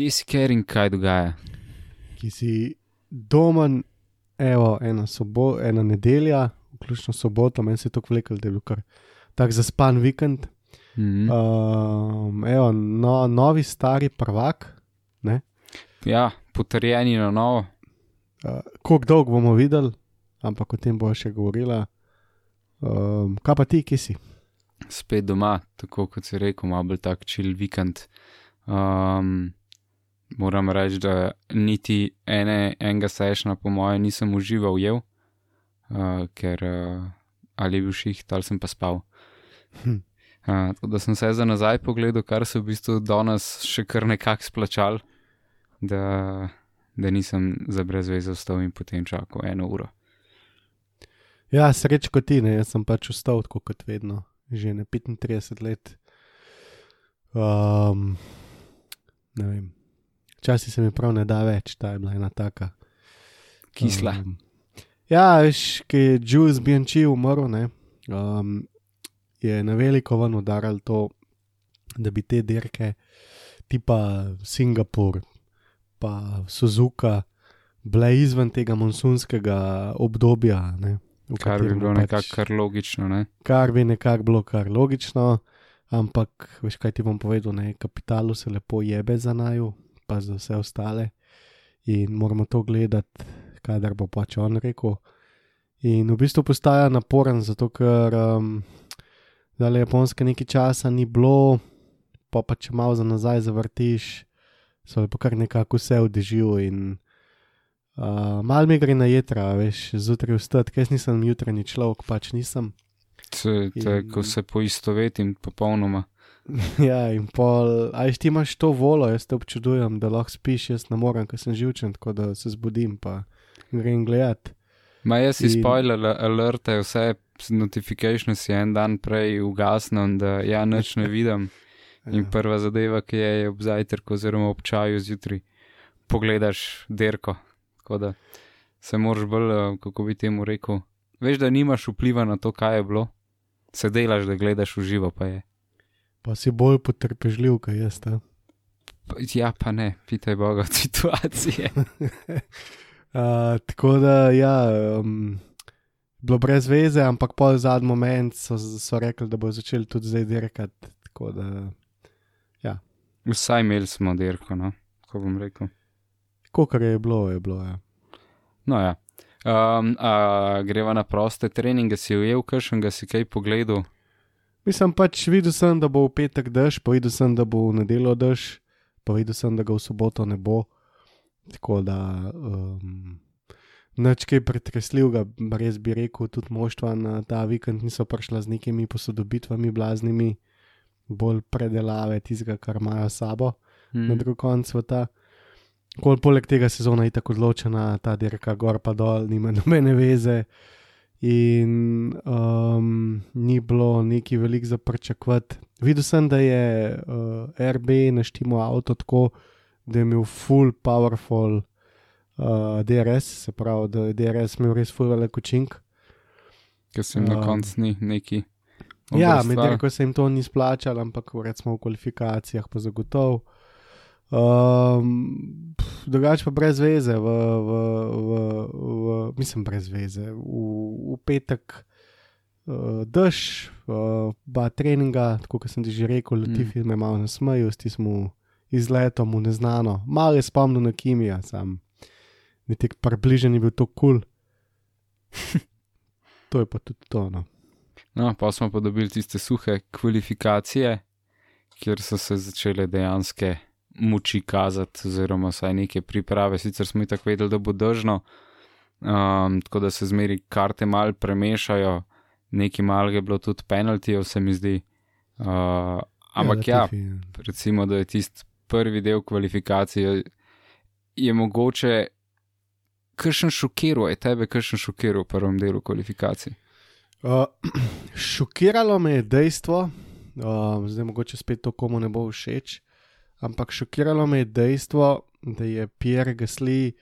Kje si ker in kaj dogaja? ki si doma, evo, ena, sobo, ena nedelja, vključno soboto, meni se je to vlekel, da je bil kar tak zaspan vikend. Mhm. Um, evo, no, novi, stari prvak. Ne? Ja, potrjeni na novo. Uh, Kako dolgo bomo videli, ampak o tem bo še govorila. Um, kaj pa ti, ki si? spet doma, tako kot si rekel, malo bolj tak čil vikend. Um, moram reči, da niti ene, enega sešna, po mojem, nisem užival, jev, uh, ker uh, ali je bil šiht, ali sem pa spal. Hm. Uh, da sem se za nazaj pogledal, kar se v bistvu danes še kar nekako splačal, da, da nisem za brezveze vstal in potem čakal eno uro. Ja, sreč kot ti, ne, jaz sem pač vstal tako kot vedno, že ne 35 let. Um, ne vem, včasih se mi prav ne da več, ta je bila ena taka. Kisla. Um, ja, veš, ki je Jules Bianchi umrl, ne, um, je na veliko ven udaral to, da bi te dirke, tipa Singapur, pa Suzuka, bile izven tega monsunskega obdobja. Ne, Kar bi bilo pač- nekako kar logično, ne? kar bi nekako bilo kar logično, ampak veš kaj ti bom povedal, ne, kapitalu se lepo jebe za naju, pa za vse ostale in moramo to gledati, kadar bo pač on rekel. In v bistvu postaja naporen, zato ker um, zdaj japonske nekaj časa ni bilo, pa pa če malo za nazaj zavrtiš, so lepo kar nekako vse vdežil in uh, mal mi gre na jedra, veš, zjutraj vstati, ker nisem jutranji človek, pač nisem. Se, te, In- ko se poistovetim popolnoma. Ja, in pol, a ti imaš to volo, jaz te občudujem, da lahko spiš, jaz ne morem, ker sem živčen, tako da se zbudim in grem gledat. Ma jaz si In- spoiler alerte, vse notifikacije si en dan prej ugasnem, da ja nič ne vidim. In Ja. prva zadeva, ki je, je ob zajtrku oziroma ob čaju zjutraj, pogledaš derko. Tako da se moraš bolj, eh, kako bi temu rekel, veš, da nimaš vpliva na to, kaj je bilo. Se delaš, da gledaš v živo, pa je. Pa si bolj potrpežljiv, kot jaz. Ta. Ja, pa ne, pitaj Boga od situacije. Uh, tako da, ja, um, bilo brez veze, ampak pol zadnji moment so, so rekli, da bo začeli tudi zdaj dirkati. Da, Vsaj imeli smo derko, no, ko bom rekel. kar je bilo, je bilo. Ja. No, ja. Um, a, greva na proste treninge, si ujel, kakšen ga si kaj pogledal. Mislim pač, videl sem, da bo v petek dež, pa videl sem, da bo v nedeljo dež, pa videl sem, da ga v soboto ne bo. Tako da, um, nič kaj pretresljivega, res bi rekel, tudi moštva na ta vikend niso prišla z nekimi posodobitvami blaznimi, bolj predelave tistega, kar imajo sabo Hmm. na drug konc sveta. Kol poleg tega sezona je tako odločena, ta dirka gor pa dol, nima nobene veze. In um, ni bilo neki velik za pričakovati. Videl sem, da je uh, RB naštimo avto tako, da je imel full powerful uh, DRS, se pravi, da je DRS imel res full velik učink. Ker sem na Um, koncu ni neki. Ja, obra med stvar. dirko se jim to ni splačalo, ampak recimo v kvalifikacijah pa zagotovo. Um, pf, drugače pa brez veze, v, v, v, v, mislim, brez veze. V, v petek uh, dež, uh, ba treninga, tako kot sem ti že rekel, Latifi mm. me malo nasmejijo, sti smo izletom v neznano. Malo je spomnil na Kimija, sam. Niti približen je bil to kul. Cool. to je pa tudi to. No. No, pa smo pa dobili tiste suhe kvalifikacije, kjer so se začele dejansko muči kazati, oziroma vsaj neke priprave. Sicer smo tako vedeli, da bo držno, um, tako da se zmeri karte mal premešajo, neki mal je bilo tudi penaltijev, se mi zdi. Uh, ampak ja, Latifi, ja. recimo, da je tisti prvi del kvalifikacije, je mogoče, kršen šokiral, je tebe kršen šokiral v prvem delu kvalifikacij. Uh, šokiralo me je dejstvo, uh, zdaj mogoče spet to komu ne bo všeč, ampak šokiralo me je dejstvo, da je Pierre Gasly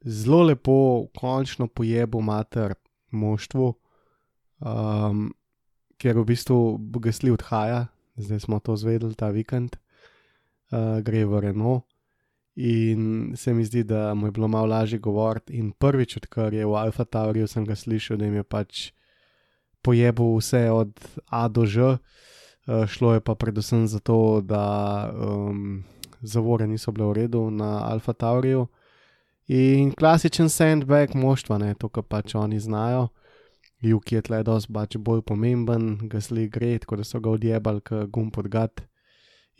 zelo lepo, končno pojebil mater moštvu, um, ker v bistvu Gasly odhaja, zdaj smo to zvedeli ta vikend, uh, gre v Renault. In se mi zdi, da mu je bilo malo lažje govoriti. In prvič, odkar je v Alfa Tauriju, sem ga slišal, da jim je pač pojebil vse od A do Ž. Uh, šlo je pa predvsem zato, da um, zavore niso bile v redu na Alfa Tauriju. In klasičen sandbag moštva, ne, to, kar pač oni znajo. Juki je tle dosti pač bolj pomemben, gasli gre, tako da so ga odjebali, k gum pod gat.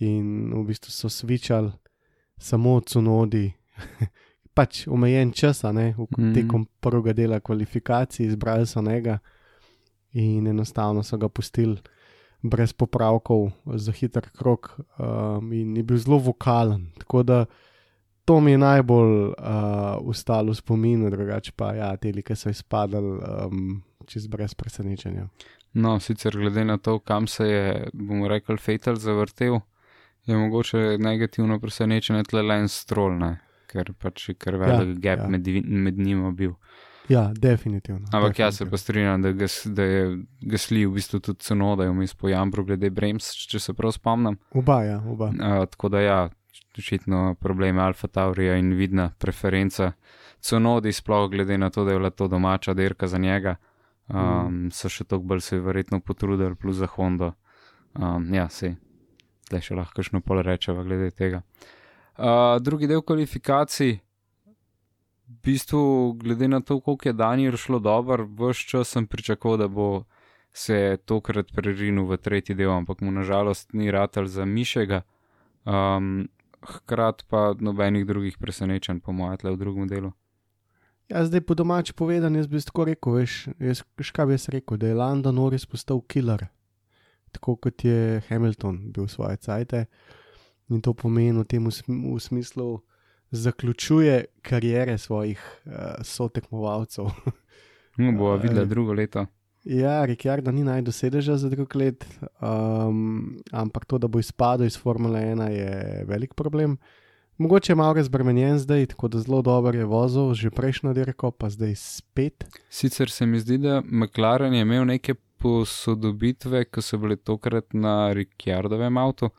In v bistvu so svičali samo cunodi, pač omejen čas, ne, v Mhm. tekom prvega dela kvalifikacij, izbrali so njega in enostavno so ga pustili brez popravkov za hiter krok um, in je bil zelo vokalen. Tako da to mi je najbolj uh, ustalo v spominu, drugače pa ja, te like so izpadali um, čez brez presenečenja. No, sicer glede na to, kam se je, bomo rekli, Fatal zavrtel, je mogoče negativno presenečenje tle le en strol, ne? ker pač je kar velik Ja, gap ja. med, med njima bil. Ja, definitivno. Ampak jaz se pa strinjam, da, gas, da je gasli v bistvu tudi ceno, da je vmes po jambru glede Brems, če se prav spomnim. Oba, ja, oba. Uh, tako da ja, očitno probleme Alfa Taurija in vidna preferenca Conodi, sploh glede na to, da je bila to domača dirka za njega. Um, so še toliko bolj se verjetno potrudili, plus za Hondo. Um, ja, se, tle še lahko kakšno pol rečeva glede tega. Uh, drugi del kvalifikacij, v bistvu, glede na to, koliko je Daniel šlo dobro, vse čas sem pričakoval, da bo se tokrat prerinil v tretji del, ampak mu nažalost ni ratal za mišega. Um, hkrati pa nobenih drugih presenečenj, po mojem, tle v drugem delu. Ja, zdaj po domač povedan, jaz bi tako rekel, veš, jaz, veš, kaj bi jaz rekel, da je Lando Norris postal killer, tako kot je Hamilton bil svoje cajte. In to pomeni v tem v sm- v smislu, zaključuje karijere svojih uh, sotekmovalcev. No, bo Uh, videla drugo leto. ja, Rikjardo ni najdel sedeža za drug let, um, ampak to, da bo izpadel iz Formule 1, je velik problem. Mogoče je malo razbremenjen zdaj, tako da zelo dobro je vozil, že prejšnjo dirko, pa zdaj spet. Sicer se mi zdi, da McLaren je imel neke posodobitve, ki so bile tokrat na Ricciardovem avtu.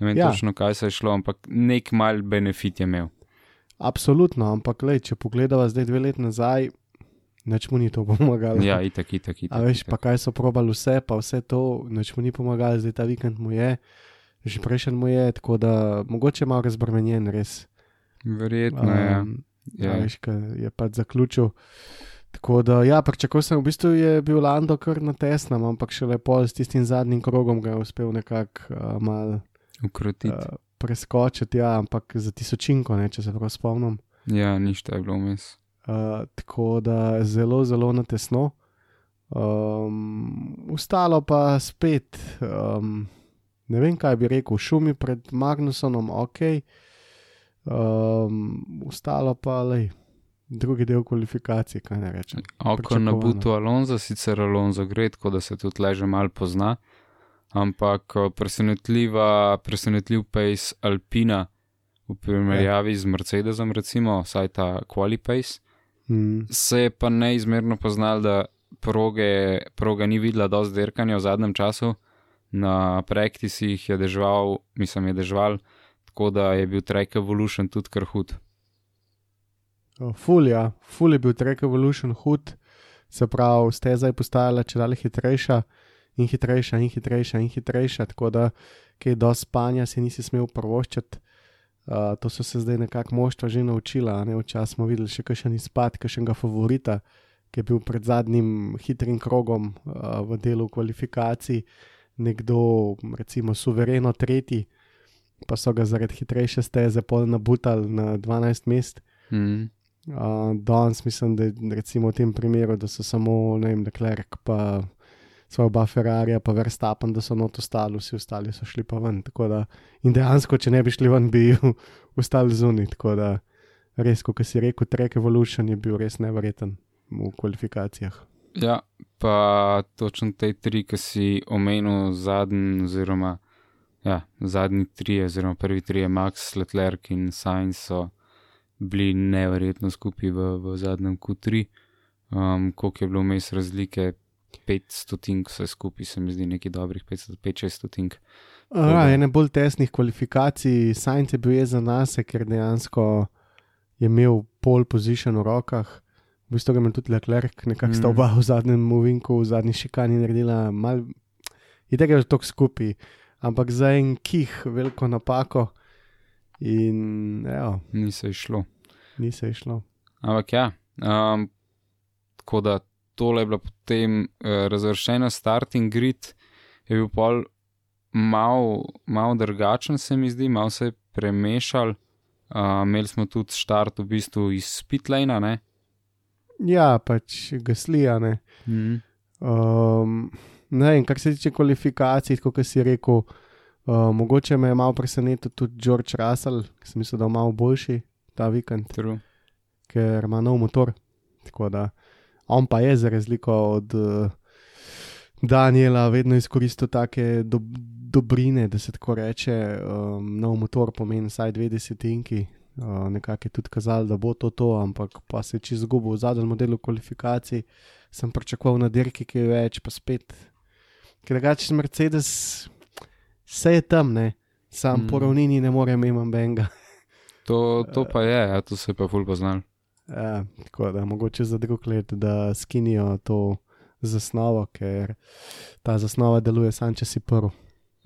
Ne vem ja. točno, kaj se je šlo, ampak nek mal benefit je imel. Absolutno, ampak lej, če pogledava zdaj dve leti nazaj, nič mu ni to pomagalo. Ja, itak, itak, itak. A veš, itak. pa kaj so probali vse, pa vse to, nič mu ni pomagalo, zdaj ta vikend mu je, že prejšnji mu je, tako da mogoče malo razbremenjen, res. Verjetno je. Um, ja, Ja. veš, kaj je pač zaključil. Tako da, ja, pričakoval sem, v bistvu je bil Lando kar na tesnem, ampak še lepo s tistim zadnjim krogom ga je uspel nekako uh, mal Ukrotiti. uh, preskočiti, ja, ampak za tisočinko, ne, če se prav spomnim. Ja, ništa je bilo vmes. Uh, tako da zelo, zelo na tesno. Um, ostalo pa spet, um, ne vem kaj bi rekel, šumi pred Magnusonom, ok. Um, ostalo pa le drugi del kvalifikacij, kaj ne rečem. Oko na butu Alonso, sicer Alonso gre, tako da se tudi leže mal pozna, ampak eh, presenetljiva, presenetljiv pace Alpina v primerjavi z Mercedesom, recimo, saj ta Qualipace, Mm, se je pa neizmerno poznal, da proge, proga ni videla dosti dirkanja v zadnjem času, na praktisih je dežval, mislim, je dežval, tako da je bil track evolution tudi kar hud. uh, ful, ja, ful je bil Track Evolution hud, se pravi, steza je postajala če dalje hitrejša in hitrejša in hitrejša in hitrejša, tako da kaj do spanja si nisi smel prvoščati. Uh, to so se zdaj nekako moštva že naučila. Včasih smo videli še kakšen izpad, kakšnega favorita, ki je bil pred zadnjim hitrim krogom uh, v delu kvalifikacij, nekdo, recimo, suvereno tretji, pa so ga zaradi hitrejše steze pol nabutali na 12 mest. Mm. Uh, danes mislim, da je v tem primeru, da so samo, ne vem, Deklerk pa svoja oba Ferrari, pa Verstappen, da so not ostali, vsi ostali so šli pa ven. Da, in dejansko, če ne bi šli ven, bi ostali zunaj. Tako da res, kot si rekel, Trek Evolution je bil res nevreten v kvalifikacijah. Ja, pa točno te tri, ki si omenil zadnji, oziroma ja, zadnji tri, oziroma prvi tri, Max, Leclerc in Sainz so bili neverjetno skupaj v, v zadnjem Q3. Um, koliko je bilo vmes razlike, 500 tink, vse skupaj se mi zdi nekaj dobrih, 500-600 tink. Ja, ene bolj tesnih kvalifikacij, Sainz je bil jezen nas, ker dejansko je imel pol position v rokah. V bistvu ga ima tudi Leclerc, nekako sta Mm. oba v zadnjem movinku, v zadnji šikani naredila mal. In tega je to skupaj, ampak za en kih, veliko napako in evo, Ni se išlo. ni se išlo. Ampak ja, um, tako da tole je bila potem uh, razvrščena starting grid, je bil pol mal, mal drugačen, se mi zdi, mal se je premešal. Uh, imeli smo tudi štart v bistvu iz Pitlana, ne? Ja, pač gaslija, ne. Mm. Um, ne vem, kar se tiče kvalifikacij, kot si rekel, uh, mogoče me je malo presenetil tudi George Russell, ki sem mislil, da je malo boljši ta vikend, True. ker ima nov motor. Tako da on pa je za razliko od uh, Daniela vedno izkoristil take do, dobrine, da se tako reče. Um, nov motor pomeni vsaj dve desetinki. Uh, nekako je tudi kazalo, da bo to to, ampak pa se je čez zgubo v zadnjem modelu kvalifikacij. Sem pričakoval na dirki, ki je več, pa spet. Ker drugače Mercedes, vse je tam, ne, sam Mm. po ravnini ne morem imeti benga. To, to pa je, ja, to se je pa ful poznal. Ja, tako da mogoče za drug let, da skinijo to zasnovo, ker ta zasnova deluje sam, če si prvi.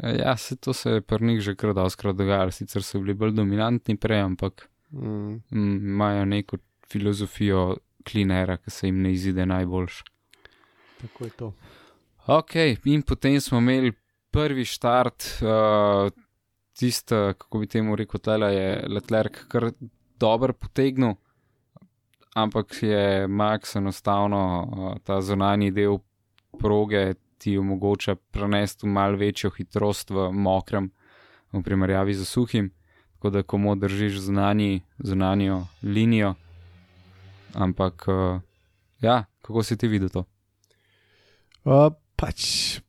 Ja, se to se je pri njih že kar doskrat dogajalo, sicer so bili bolj dominantni prej, ampak Mm. mm, imajo neko filozofijo klinera, ki se jim ne izide najboljš. Tako je to. Ok, in potem smo imeli prvi štart, uh, tista, kako bi temu rekel, tela je Leclerc kar dober potegnil, ampak je Max enostavno uh, ta zunanji del proge ti omogoča prenesti v mal večjo hitrost v mokrem v primerjavi z suhim, tako da komu držiš zunanji, zunanjo linijo. Ampak, uh, ja, kako si ti videl to? Uh, pač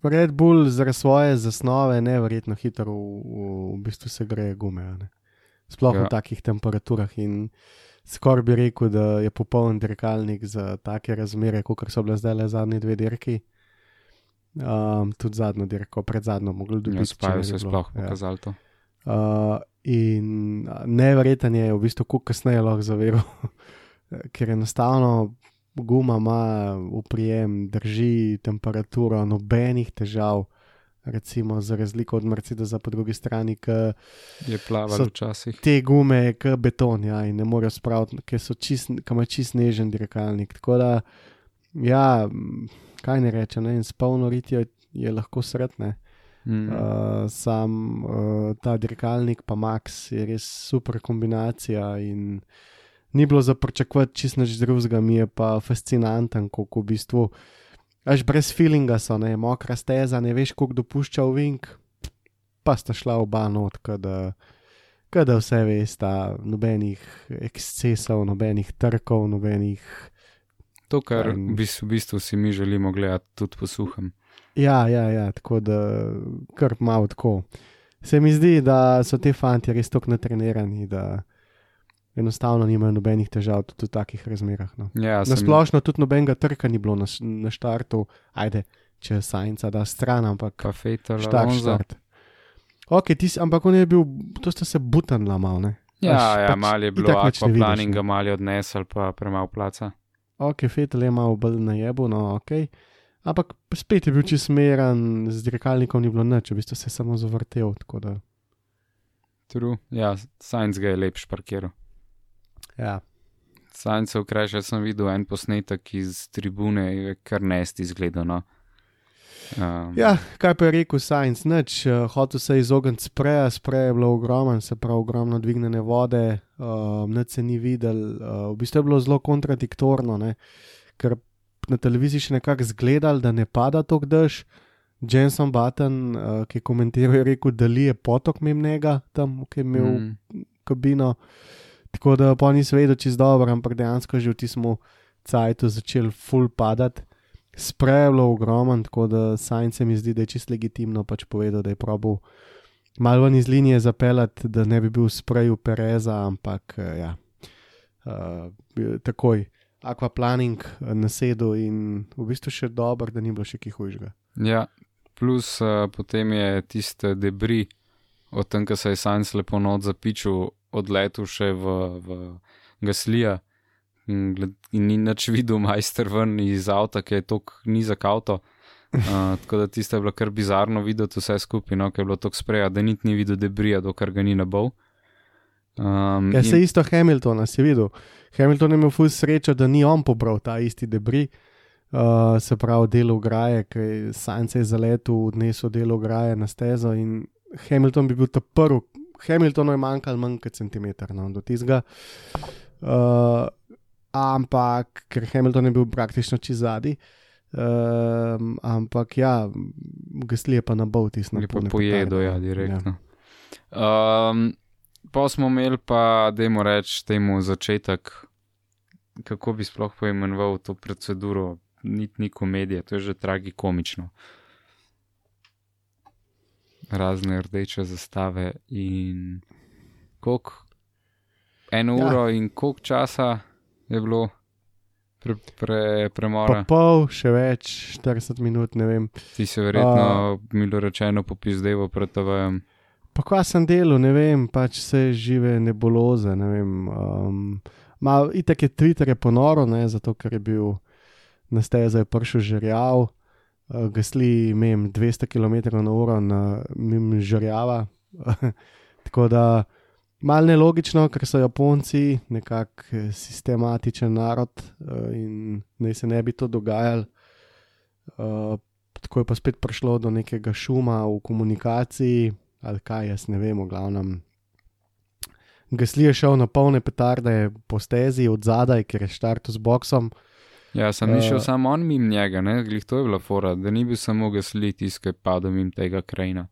Red Bull zaradi svoje zasnove nevrjetno hitro v, v, v bistvu se greje gume. ne. Sploh ja. V takih temperaturah in skoraj bi rekel, da je popoln dirkalnik za take razmere, kot so bile zdaj le zadnje dve dirki. Um, tudi zadnjo dirko, pred zadnjo, mogli bi Ja, biti. Spaju se sploh ja. pokazalo to. Uh, in nevreten je v bistvu, kako kasneje lahko zaveril, ker enostavno guma ima uprijem, drži temperaturo, nobenih težav, recimo za razliko od Mercedesa po drugi strani, ki Je plaval včasih. te gume, kot beton, ja, in ne morejo spraviti, ker so čist, ki ima čist nežen dirkalnik. Tako da, ja, kaj ne reče, ne, in s polno ritjo je lahko sretne. Mm. Uh, sam uh, ta dirkalnik, pa Max, je res super kombinacija. In ni bilo za pričakovati čist nič drugega, mi je pa fascinanten, kako v bistvu. Až brez feelinga so, ne, mokra steza, ne veš, koliko dopušča v vink, pa sta šla oba not, kada, kada vse veste, nobenih ekscesov, nobenih trkov, nobenih. To, kar in- v bistvu, v bistvu si mi želimo gledati tudi po suhem. Ja, ja, ja, tako da kar malo tako. Se mi zdi, da so ti fanti res tako natrenirani, da enostavno nimajo nobenih težav tudi v takih razmerah. No. Ja, Na splošno tudi nobenega trka ni bilo na, na štartu, ajde, če sajnca da stran, ampak štart, Alonso. štart. Ok, ti si, ampak on je bil, to sta se butanla malo, ne? Ja, Veš, ja, pač malo je bilo ne vidiš, akvaplaninga, ne. malo je odnesel, pa premalo placa. Ok, Fetel je malo bolj na jebu, no ok. Ampak spet je bil čist smeren, z dirkalnikom ni bilo nič, v bistvu se je samo zavrtel, da. True. Ja, Science ga je lepš parkiral. Ja, Science v kraju sem videl en posnetek iz tribune, je kar nesti izgledal. No. Um, Ja, kaj pa je rekel Science? Nič, uh, hotel se je izogniti spreja, sprej je bilo ogromen, se pravi ogromno dvignjene vode, uh, nič se ni videl, uh, v bistvu je bilo zelo kontradiktorno, ne? ker na televiziji še nekako zgledal, da ne pada tok dež. Jenson Button, uh, ki je komentiral, je rekel, da li je potok mimnega tam, ki je imel mm. kabino. Tako da pa nisem vedel, če je dobro, ampak dejansko že v tistem cajtu začel full padati. Sprejelo ogromen, tako da Science mi zdi, da je čisto legitimno pač povedal, da je probil malo ven iz linije zapeljati, da ne bi bil spreju Pereza, ampak eh, ja, uh, takoj aquaplaning eh, nasedel in v bistvu še dobro, da ni bilo še ki hujžga. ja, plus uh, potem je tiste debris, od tam, ko se je Science lepo not zapičil, odletel še v, v Gaslija. In gled- in ni nič videl, majster ven iz avta, ki je tako nizek avto. Uh, tako da tiste je bilo kar bizarno videti vse skupaj, no, ker je bilo tako spreja, da niti ni videl debrija, dokler ga ni nabol. Um, Ja, se isto Hamiltona si videl. Hamilton je imel fuz srečo, da ni on pobral ta isti debris, uh, se pravi del ograje, ki Science je zaletel, odnesel del ograje na stezo in Hamilton bi bil ta prvi. Hamiltonu je manjkalo manj kot centimeter no, do tizga. Uh, ampak, ker Hamilton je bil praktično čez zadnji. Um, ampak ja, gasli je pa na bol tisto. Je pa pojedo, ja, direktno. Ja. Um, pa smo imeli pa, dajmo reči, temu začetek, kako bi sploh poimenoval to proceduro, niti ni komedija, to je že tragikomično. Razne rdeče zastave in koliko, eno Ja. uro in koliko časa je bilo pre, pre, Pa premora. pol, še več, 40 minut, ne vem. Ti si verjetno, uh, milo rečeno, popizdeval pred TV-jem. Pa kva sem delal, ne vem, pač vse žive nebuloze. Ne vem, um, mal, itak je Twitter je ponoro, ne, zato ker je bil na stezo je prišel žerjav, uh, gasli imem 200 km/h na mim žerjava. Tako da mal nelogično, ker so Japonci nekako eh, sistematičen narod uh, in naj se ne bi to dogajalo. Uh, tako je pa spet prišlo do nekega šuma v komunikaciji, ali kaj jaz ne vem, v glavnem. Gasli je šel na polne petarde po stezi od zadaj, ker je štartil z boksom. Ja, sem ni šel Eh. samo on mimo njega, ne, glih to je bila fora, da ni bil samo gasli tiskaj padel mimo tega krajina.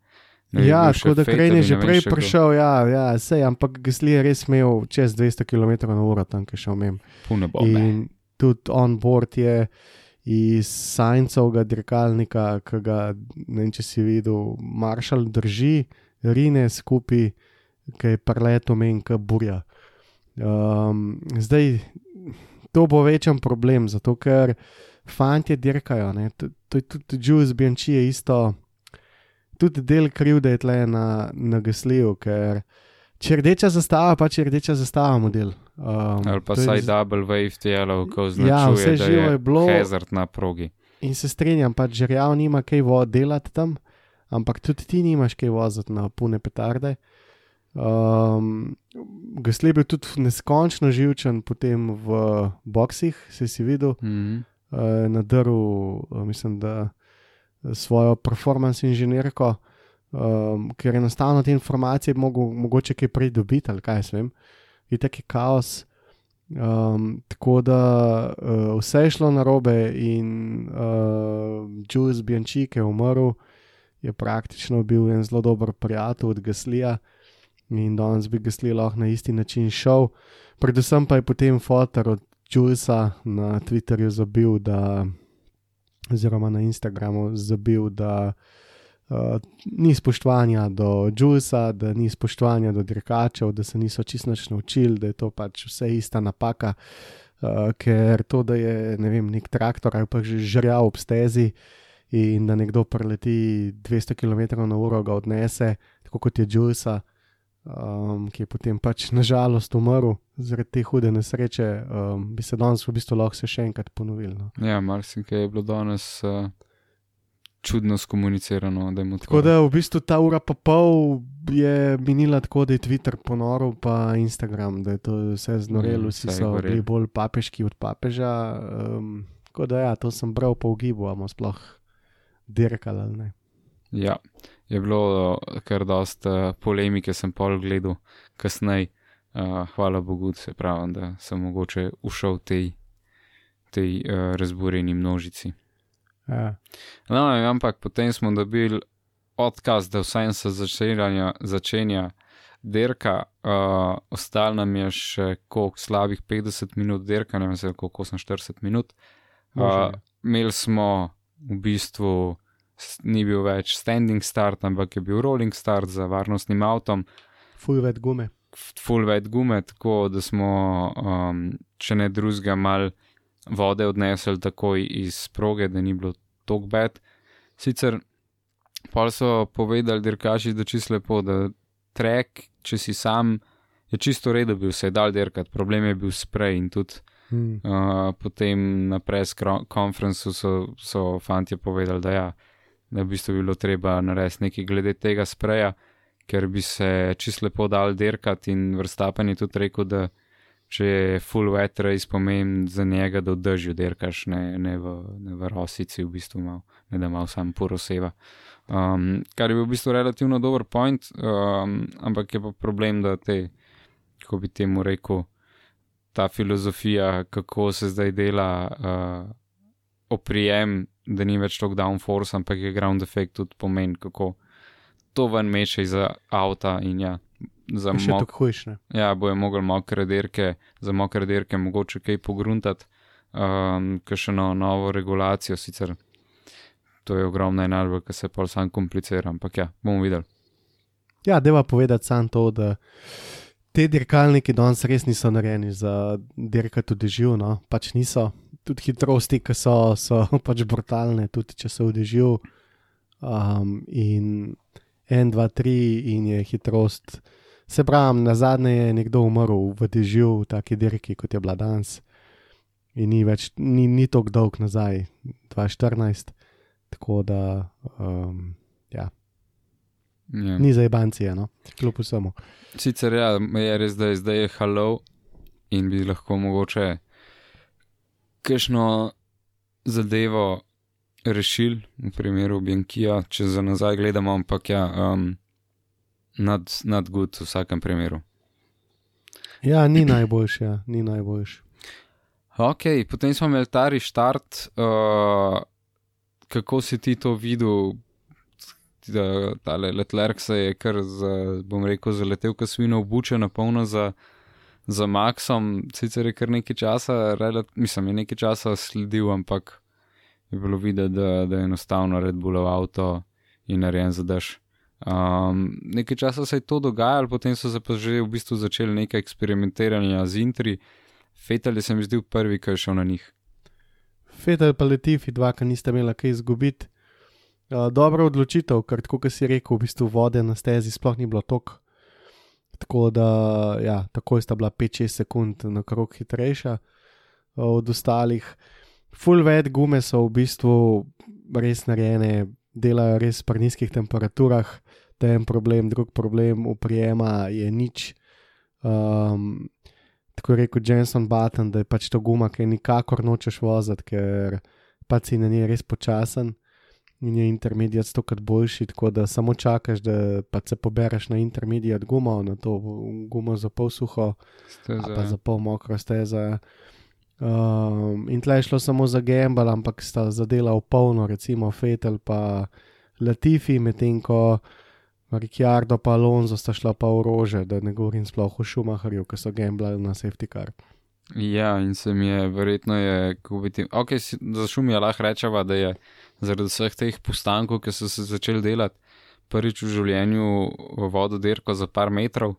Ne Ja, tako da Krajn je že prej prišel, ja, ja sej, ampak Gasli je res imel čez 200 km/h tam, je šel mem. Pune bombe. In tudi on board je iz Sajncovega dirkalnika, ki ga ne vem, če si videl, Maršal drži, rine skupaj, ki je preleto meni, ki burja. Um, zdaj, to bo večen problem, zato ker fanti dirkajo. tudi Jules Bianchi je isto, tudi del krivde je tle na, na Gasliju, ker če je rdeča zastava, pa če je rdeča zastava model. Um, Ali pa saj z- double wave telo, ko Ja, označuje, vse da živo je, je bilo. hazard na progi. In se strinjam, pač žerjav nima kaj vo delati tam, ampak tudi ti nimaš kaj voziti na pune petarde. Um, Gasli je bil tudi neskončno živčen potem v boksih, si si videl, Mhm. uh, na drvu, uh, mislim, da svojo performance inženirko, um, ker enostavno te informacije mogel mogoče kaj prej dobiti ali kaj vem. Je taki kaos. Um, tako da uh, vse je šlo na robe, in uh, Jules Bianchi, ki je umrl, je praktično bil en zelo dober prijatelj od Gaslija in danes bi Gasli lahko na isti način šel. Predvsem pa je potem fotor od Julesa na Twitterju zabil, da, oziroma na Instagramu zabil, da uh, ni spoštovanja do Julesa, da ni spoštovanja do dirkačev, da se niso čisto naučili, da je to pač vse ista napaka. Uh, ker to, da je ne vem, nek traktor ali pa že žrjav ob stezi in da nekdo preleti 200 km/h, ga odnese, tako kot je Julesa, um, ki je potem pač nažalost umrl zaradi te hude nesreče, um, bi se danes v bistvu lahko se še enkrat ponovil. No. Ja, marsikaj je bilo danes uh, čudno skomunicirano, da je mu Tako da v bistvu ta ura pa pol je minila tako, da je Twitter ponoril, pa Instagram, da je to vse znorelo, Ja, vsi so gorelo. bili bolj papeški od papeža. Um, tako da ja, to sem bral po ugibu, amo sploh dirkali ali ne. Ja, je bilo uh, kar dosta uh, polemike, sem pol gledal kasneje. Uh, hvala Bogu, se pravi, da sem mogoče ušel tej, tej uh, razburjeni množici. Ja. No, ampak potem smo dobili odkaz, da vsaj se začenja, začenja dirka, uh, ostalo nam je še koliko slabih 50 minut dirka, ne vem, koliko 48 minut. Uh, imeli smo v bistvu, ni bil več standing start, ampak je bil rolling start za varnostnim avtom. Full wet gume. Full wet gume, tako da smo, um, če ne drugega, mal vode odnesli takoj iz proge, da ni bilo tok bed. Sicer pa so povedali, dirkači, da čisto lepo, da trek, če si sam, je čisto redo bil se dal dirkati, problem je bil sprej in tudi. Hmm. Uh, potem na press-konferencu so, so fanti povedali, da, ja, da bi v bilo treba narediti nekaj glede tega spreja, ker bi se čisto lepo dal dirkati. In vrstapen je tudi rekel, da če je full wet race pomen za njega, da vdržijo dirkaš, ne, ne, v, ne v rosici, v bistvu mal, ne da mal sam poroseva. Um, kar je bil v bistvu relativno dober point, um, ampak je pa problem, da te, kako bi temu rekel, ta filozofija, kako se zdaj dela uh, oprijem, da ni več tok downforce, ampak je ground effect tudi pomen, kako to ven meče iz avta in ja. Za Še mok... tako hujšne. Ja, bojo mogli mokre dirke, za mokre dirke mogoče kaj pogruntati, um, kaj še no, novo regulacijo, sicer to je ogromna enalba, ki se pa sam komplicira, ampak ja, bomo videli. Ja, deva povedati sam to, da te dirkalniki danes res niso narejeni za dirkati v dežju, no, pač niso. Tudi hitrosti, ki so, so pač brutalne, tudi če so v dežju. Um, in 1, 2, 3 in je hitrost. Se pravi, na zadnje je nekdo umrl v dežju, v taki dirki, kot je bila danes. In ni več, ni, ni tako dolg nazaj, 2014. Tako da, um, ja. Ja. Ni za ebancije, no? kljub vsemu. Sicer ja, je res, da je zdaj halo in bi lahko mogoče kajšno zadevo rešili, v primeru Biankija, če za nazaj gledamo, ampak ja, um, nad, nad good v vsakem primeru. Ja, ni najboljši, ja, ni najboljši. Ok, potem smo imeli ta reštart. Uh, kako si ti to videl, da ta letlerk se je kar, za, bom rekel, zaletel, ko svino obuče na polno za, za Maxom, sicer je kar nekaj časa, relat, mislim, je nekaj časa sledil, ampak je bilo videti, da, da je enostavno Red Bullov avto in narejen za dež. Um, nekaj časa se je to dogajalo, potem so se pa že v bistvu začeli nekaj eksperimentiranja z intri. Fetal je se mi zdel prvi, ki je šel na njih. Fetal pa Letifi, dva, ki niste imeli kaj izgubiti. Uh, dobra odločitev, ker tako, kot si rekel, v bistvu vode na stezi sploh ni bilo tok. Tako da, ja, takoj sta bila 5-6 sekund na krog hitrejša od ostalih. Full wet gume so v bistvu res narejene, delajo res pri nizkih temperaturah, da je en problem, drug problem uprijema je nič. Um, tako je rekel Jensen Button, da je pač to guma, ki nikakor nočeš voziti, ker pač si na njej res počasen in je intermediat stokrat boljši, tako da samo čakaš, da pač se pobereš na intermediat gumo, na to gumo za pol suho, Steza, pa ja. za pol mokro steza. Um, in tle je šlo samo za gambal, ampak sta zadela v polno, recimo Fetel pa Latifi, medtem ko Ricciardo pa Alonso sta šla pa v rože, da ne govorim sploh o Schumacherju, ki so gambali na safety car. Ja, in se mi je, verjetno je, ko bi ti, ok, za šumi je lahko rečeva, da je zaradi vseh teh postankov, ki so se začeli delati, prvič v življenju vodo dirko za par metrov.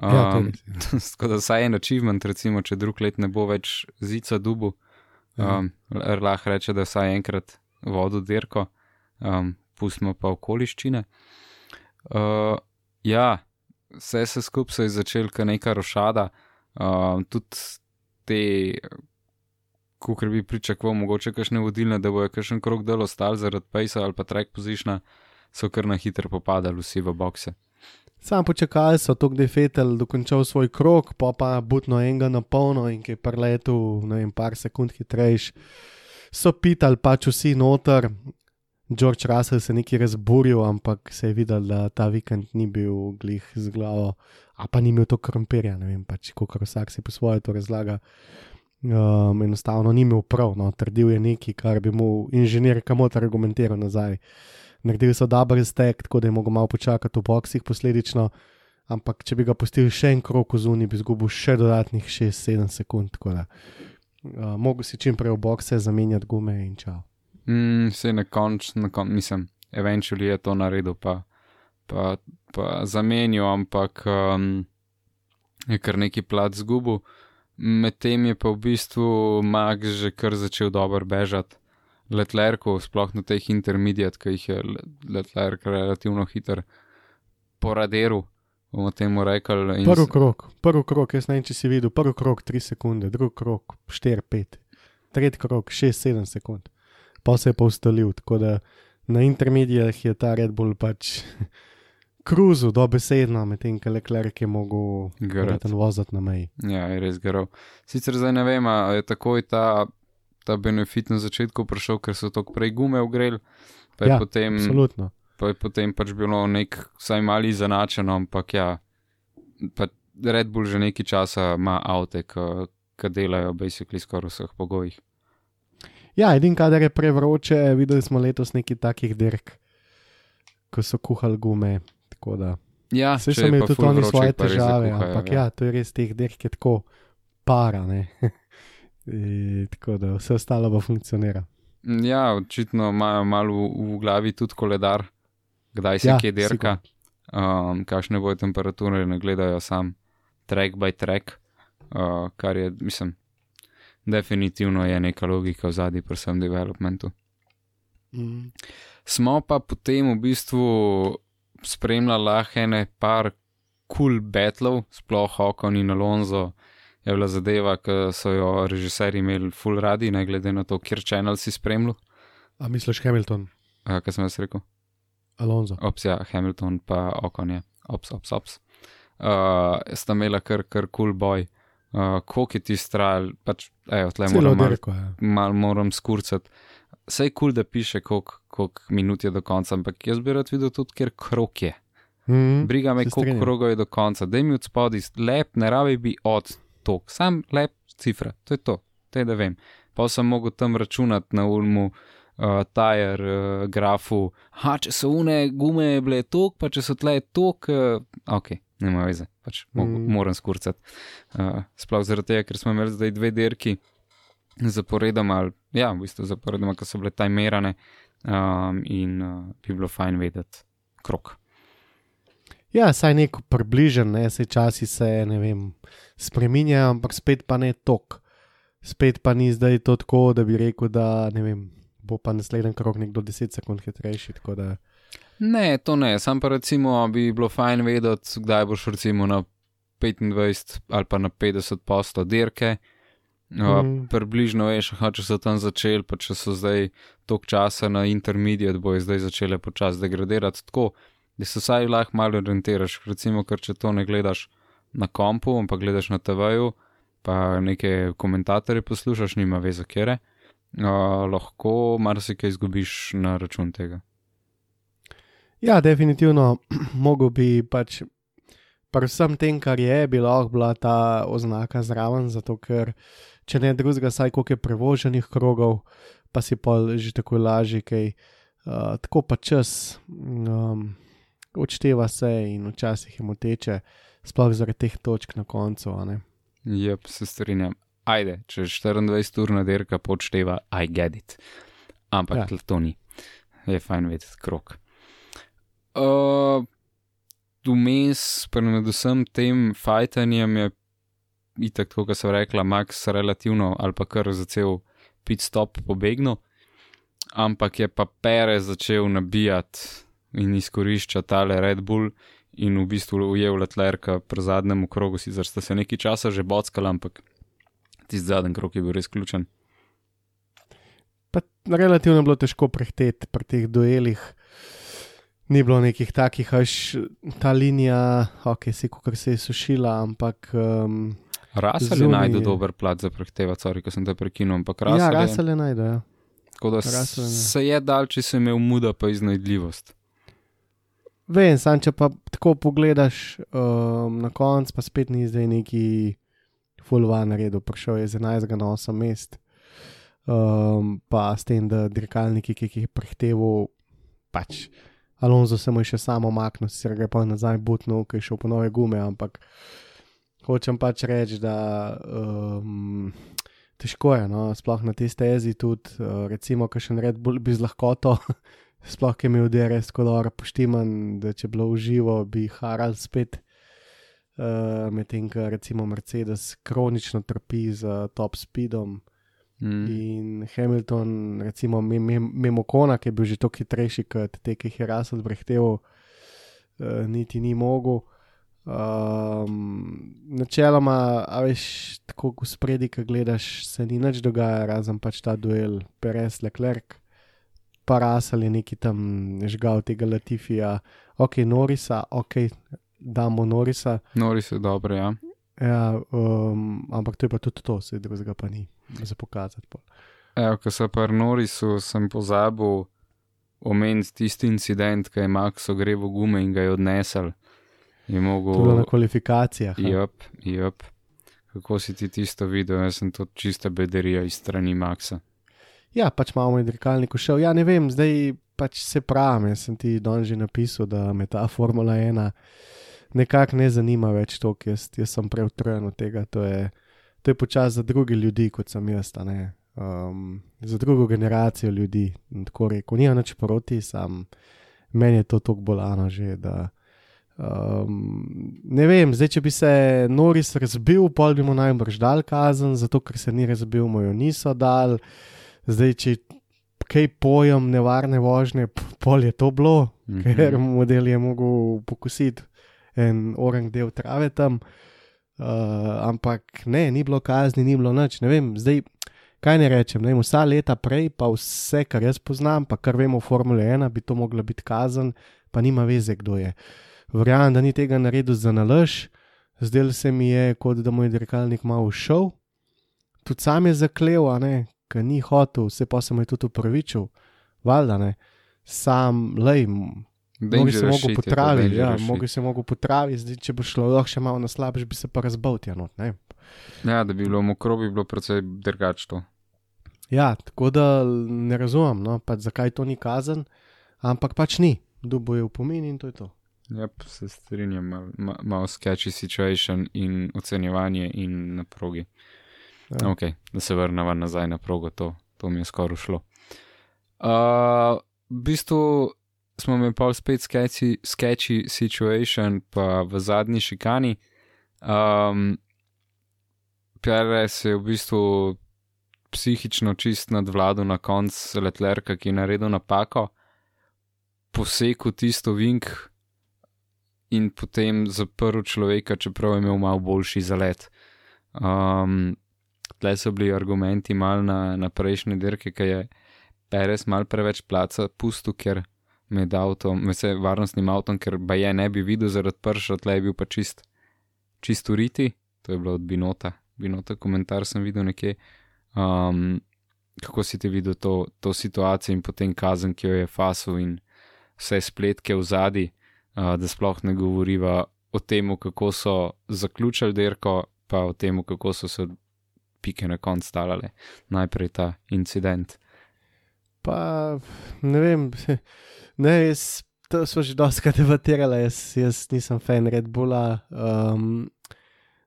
Ja, Um, tako da saj en achievement, recimo, če drug let ne bo več zica dubu, Ja. um, l- lahko reče, da je vsaj enkrat vodo dirko, um, pustimo pa okoliščine. Uh, ja, vse se skupaj je začel, kar neka rošada, um, tudi te, kot bi pričakoval, mogoče kakšne vodilne, da bojo kakšen krok delo stal zaradi pejsa ali pa track positiona, so kar na hitro popadali vsi v bokse. Sam počakali so to, da je Fetel dokončal svoj krok, pa pa butno enega na polno in ki je preletel, ne vem, par sekund hitrejš. So pitali pač vsi noter, George Russell se je nekaj razburil, ampak se je videl, da ta vikend ni bil glih z glavo, a pa ni imel to krompirja, ne vem pač, kako vsak si po svoje to razlaga. Um, enostavno ni imel prav, no, trdil je nekaj, kar bi mu inženir kamot argumentiral nazaj. Naredili so dober stek, tako da je mogel malo počakati v boksih posledično, ampak če bi ga pustili še en krok v zuni, bi izgubil še dodatnih 6-7 sekund. Uh, mogo si čim prej v bokse zamenjati gume in čau. Mm, se koncu, na kon, mislim, eventually je to naredil, pa, pa, pa zamenjal, ampak um, je kar neki plat zgubil. Medtem je pa v bistvu Max že kar začel dobro bežati. Letlerko, sploh na teh intermedijat, ki jih je Letlerk relativno hiter poraderu, bomo temu rekli. Prvi krok, prvi krok, jaz ne vem, če si videl, prvi krok 3 sekunde, drugi krok 4-5, tretji krok 6-7 sekund, pa se je pa ustalil. Tako da na intermedijah je ta Red Bull pač kruzu dobesedno, medtem ko Leclerc je mogel verjetno voziti na meji. Ja, je res garov. Sicer zdaj ne vem, ali je takoj ta, ta benefit na začetku prišel, ker so tako prej gume ogreli, pa je Ja, potem. Absolutno. pa je potem pač bilo nek, vsaj mali zanačeno, ampak ja, pa Red Bull že nekaj časa ima avte, ki delajo basically skoraj v vseh pogojih. Ja, edin kadar je prevroče, videli smo letos nekaj takih dirk, ko so kuhali gume. Tako da- Ja, Vse so imeli tudi oni svoje težave, zakuhajo, ampak ja, to je res teh dirk je tako para. ne. E, tako da vse ostalo pa funkcionira. Ja, očitno imajo malo v, v glavi tudi koledar, kdaj se Ja, ja, kje derka, um, kakšne bojo temperature, ne gledajo sam track by track, uh, kar je, mislim, definitivno je neka logika v zadnji pri vsem developmentu. Mm. Smo pa potem v bistvu spremljali lahko ene par kul cool batlov, sploh Okon in Alonso. Je bila zadeva, ki so jo režiserji imeli full radi, ne glede na to, kjer channel si spremljal, A misliš Hamilton, uh, kaj sem jaz rekel. Alonso? Ops, ja, Hamilton pa Okon je, ops, ops, ops. Uh, sta imela kar kar kul cool boj. Uh, Koliko je ti strajal, pač, evo, tle moram, mal, je. mal moram skurcati. Sej kul, cool, da piše, koliko kolik minut je do konca, ampak jaz bi rad videl tudi, kjer krok je. Mm. Briga me, koliko krogov je do konca. Daj mi od spodaj, lep, ne rabi bi od tok, sam lep cifra, to je to, to je da vem. Pa sem mogel tam računati na ulmu, uh, tajer, uh, grafu, ha, če so une gume bile tok, pa če so tle tok, uh, ok, nema veze, pač. Mm. moram skurcati. Uh, sploh zaradi tega, ker smo imeli zdaj dve dirki zaporedoma, ali ja, v bistvu zaporedoma, ki so bile tajmerane um, in uh, bi bilo fajn vedeti krok. Ja, saj nek približen, ne, se časi se, ne vem, spreminjajo, ampak spet pa ne tok. Spet pa ni zdaj to tako, da bi rekel, da ne vem, bo pa naslednji krok nekdo 10 sekund hitrejši. Da, Ne, to ne, sam pa recimo bi bilo fajn vedeti, kdaj boš recimo na 25 ali pa na 50 posto dirke. Uh, Mm. Približno veš, aha, če so tam začeli, pa če so zdaj tok časa na intermediate, bojo zdaj začele počasi degradirati tako, da se vsaj lahko malo orientiraš. Recimo, ker če to ne gledaš na kompu, ampak gledaš na TV-ju, pa neke komentatorje poslušaš, nima veze kere, uh, lahko marsikaj izgubiš na račun tega. ja, definitivno, mogo bi pač. Pri vsem tem, kar je, bi lahko bila ta oznaka zraven, zato ker, če ne drugega, saj koliko je prevoženih krogov, pa si pa že tako lažje, kaj. Uh, tako pa čas um, odšteva se in včasih je moteče, sploh zaradi teh točk na koncu. Ja, se strinjam. Ajde, če 24 ur na dirka počteva, I get it. Ampak ja. to ni. Je fajn vedeti krok. Uh, Vmes, predvsem tem fajtanjem je itak, kot sem rekla, Max relativno ali pa kar za cel pit stop pobegnil, ampak je pa Pere začel nabijati in izkoriščati tale Red Bull in v bistvu ujel Letlerka pri zadnjem krogu, sicer sta se nekaj časa že bockala, ampak tisti zadnji krog je bil res ključen. Pa relativno je bilo težko prehteti pri teh duelih. Ni bilo nekih takih, až ta linija, ok, si kot se je sušila, ampak. Um, Rasel je je. dober plat za prehtevati, sorry, ko sem te prekinil, ampak ja, Rasel je rasele najdejo. Tako da Russell, ne. se je dal, če si imel muda, pa iznajdljivost. Vem, sam če pa tako pogledaš um, na konc, pa spet ni zdaj neki fulvan naredil, prišel je z 11 na 8 mest. Um, pa s tem, da dirkalniki, ki jih je prehteval, pač Alonso se mu je še samo maknil, sicer ga je pa nazaj butnil, ki je šel po nove gume, ampak hočem pač reči, da um, težko je, no, sploh na tej stezi tudi, uh, recimo, ki še nared bolj bi z lahkoto. Sploh, ki je imel DRS kolor poštiman, da če bi bilo uživo, bi Harald spet, uh, medtem ko recimo Mercedes kronično trpi z top speedom Mm. in Hamilton, recimo mimo Kona, ki je bil že toliko hitrejši kot te, ki jih je Russell brehteval, uh, niti ni mogel. Um, načeloma, a veš, tako v spredi, ki gledaš, se ni nič dogaja, razen pač ta duel Perez Leclerc pa Russell je neki tam žgal tega Latifija, ok, Norisa, ok, damo Norisa. Nori so dobre, ja. Ja, um, ampak to je pa tudi to, se drugega pa ni za pokazati. pol. Evo, ko so pri Norisu, sem pozabil omeniti tisti incident, ki je Max ogreval gume in ga je odnesel. Je To je bilo mogel. na kvalifikacijah. a? Jup, jup. Kako si ti tisto videl? Jaz sem to čista bederija iz strani Maxa. Ja, pač malo je dirkalnik šel. Ja, ne vem, zdaj pač se pravim. Jaz sem ti don že napisal, da me ta Formula 1 nekako ne zanima več to, jaz, jaz sem preutrujen od tega. To je, to je počas za druge ljudi, kot sem jaz. ne. Um, za drugo generacijo ljudi. Tako rekel, nima nič proti, sam meni je to tako bolano že. Da, Um, ne vem, zdaj, če bi se Noris razbil, pol bi mu najbrž dal kazen, zato ker se ni razbil, mu jo niso dal. Zdaj, če kaj pojem nevarne vožnje, pol je to bilo, Mhm. ker model je mogel pokusiti en orang del trave tam. Uh, ampak ne, ni bilo kazni, ni bilo nič. Ne vem, zdaj, kaj ne rečem. Ne vem, vsa leta prej, pa vse, kar jaz poznam, pa kar vemo o Formule 1, bi to mogla biti kazen, pa nima veze, kdo je. Verjamem, da ni tega naredil za nalož, zdel se mi je, kot da mu je dirkalnik malo šel. Tudi sam je ne, ker ni hotel, vse pa se mu je tudi upravičil, valjda ne. Sam, lej, Mogoče se to, potraviti, ja, mogoče se mogel potraviti, zdaj če bo šlo lahko še malo na slabš, bi se pa razbal tja not. Ne? Ja, da bi bilo mokro, bi bilo precej drugače to. Ja, tako da ne razumem, no, pač zakaj to ni kazen, ampak pač ni, dubo je v pomeni in to je to. Ja, se strinjam, malo mal, mal sketchy situation in ocenjevanje in na progi. Ja. Ok, da se vrnemo nazaj na progo, to, to mi je skoraj šlo. Uh, v bistvu smo imeli pa spet sketchy, sketchy situation, pa v zadnji šikani. Um, Perez je v bistvu psihično čist nadvladal na koncu letlerka, ki je naredil napako, posekal tisto vink in potem zaprl človeka, čeprav je imel malo boljši zalet. Um, tle so bili argumenti mal na, na prejšnje dirke, ki je Perez mal preveč placa pustil, ker med avtom, med se varnostnim avtom, ker ba je ne bi videl zaradi prša, tle je bil pa čist, čist uriti, to je bilo od Binota, Binota komentar sem videl nekje. Um, kako si ti videl to, to situacijo in potem kazen, ki jo je fasil in vse spletke v zadnji, da sploh ne govoriva o tem, kako so zaključili dirko, pa o tem, kako so se pike na koncu stalale. Najprej ta incident. Pa ne vem, ne, jaz, to smo že dosti debatirali, jaz, jaz nisem fan Red Bulla. Um,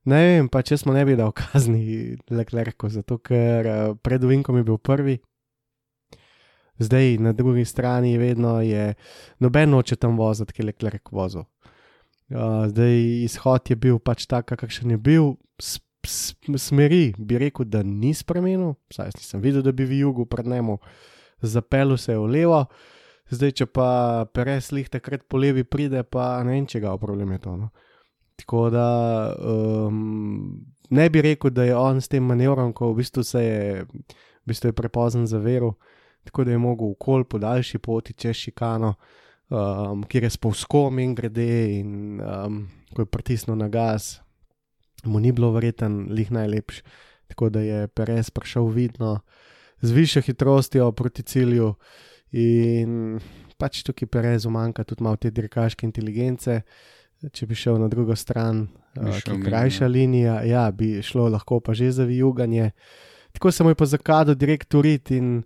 ne vem, pa če smo ne bi dal kazni Leclercu, zato ker uh, pred Vinkom je bil prvi. Zdaj na drugi strani vedno je noben noče tam voziti, ki je Leclerc vozil. Uh, zdaj izhod je bil pač tak, kakšen je bil. S, s, smeri bi rekel, da ni spremenil, saj nisem videl, da bi v jugu pred njemu zapeljal se v levo, zdaj če pa Perez lih takrat po levi pride, pa ne vem, če ga problem je to. No. Tako da um, ne bi rekel, da je on s tem manevrom, ko v bistvu se je, v bistvu je prepozen za vero, tako da je mogel v kol po daljši poti čez šikano, um, kjer je spovskom in grede in um, ko je pritisnil na gas, mu ni bilo verjeten, lih najlepši. Tako da je Perez prišel vidno, z višjo hitrostjo proti cilju. In pač tukaj Perezu manjka tudi malo te dirkaške inteligence. Če bi šel na drugo stran, uh, ki je mimo, krajša ja. linija, ja, bi šlo lahko pa že za vijuganje. Tako se mu je pa zakado direkt urit in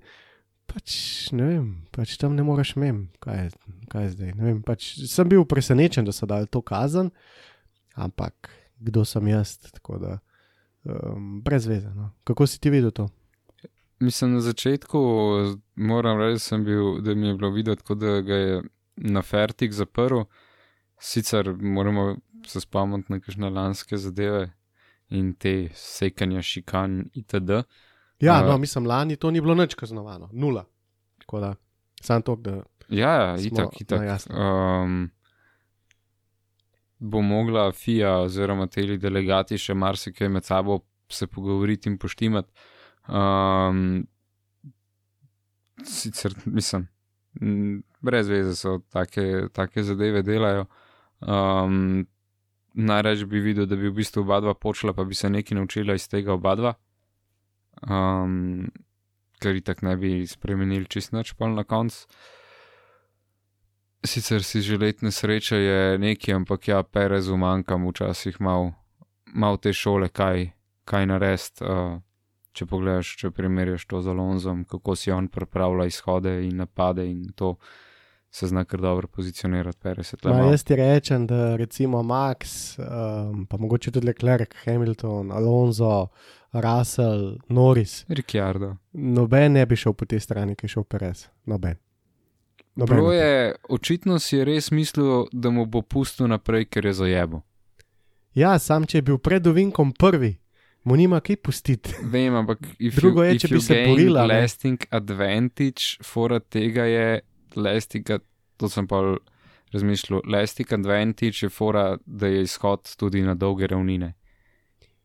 pač ne vem, pač tam ne moreš mem, kaj kaj je zdaj. Vem, pač sem bil presenečen, da so dali to kazen, ampak kdo sem jaz, tako da um, brez veze. No. Kako si ti videl to? Mislim, na začetku moram reči, bil, da mi je bilo videti, kot da ga je na fertik zaprl. Sicer moramo se spomniti na kakšne lanske zadeve in te sekanja šikan itd. Ja, A- no, mislim, lani to ni bilo nič kaznovano, nula. Tako da, sam to, da Ja, ja, itak, itak. Um, bo mogla FIA oziroma teli delegati še marsikaj med sabo se pogovoriti in poštimati. Um, sicer, mislim, brez veze so take, take zadeve delajo. Um, Najraje bi videl, da bi v bistvu oba dva počela, pa bi se nekaj naučila iz tega oba dva. Um, ker itak ne bi spremenili čist nič pol na koncu. Sicer si želetne sreče je nekaj, ampak ja, Perezu manjkam včasih malo mal te šole, kaj, kaj narediti. Uh, če pogledaš, če primerjaš to z Alonzom, kako si on pripravlja izhode in napade in to se zna kar dobro pozicionirati. Ma, jaz ti rečem, da recimo Max, um, pa mogoče tudi Leclerc, Hamilton, Alonso, Russell, Norris, Ricciardo. noben ne bi šel po tej strani, ki je šel Perez. Noben. Noben Bilo ne bi. je, očitno si je res mislil, da mu bo pustil naprej, ker je zajebo. Ja, sam če je bil pred ovinkom prvi, mu nima kaj pustiti. Vem, ampak Drugo you, je, če bi se borila, ne. Lasting advantage, fora tega je lasting, ad- to sem pa razmišljal. Lasting advantage je fora, da je izhod tudi na dolge ravnine.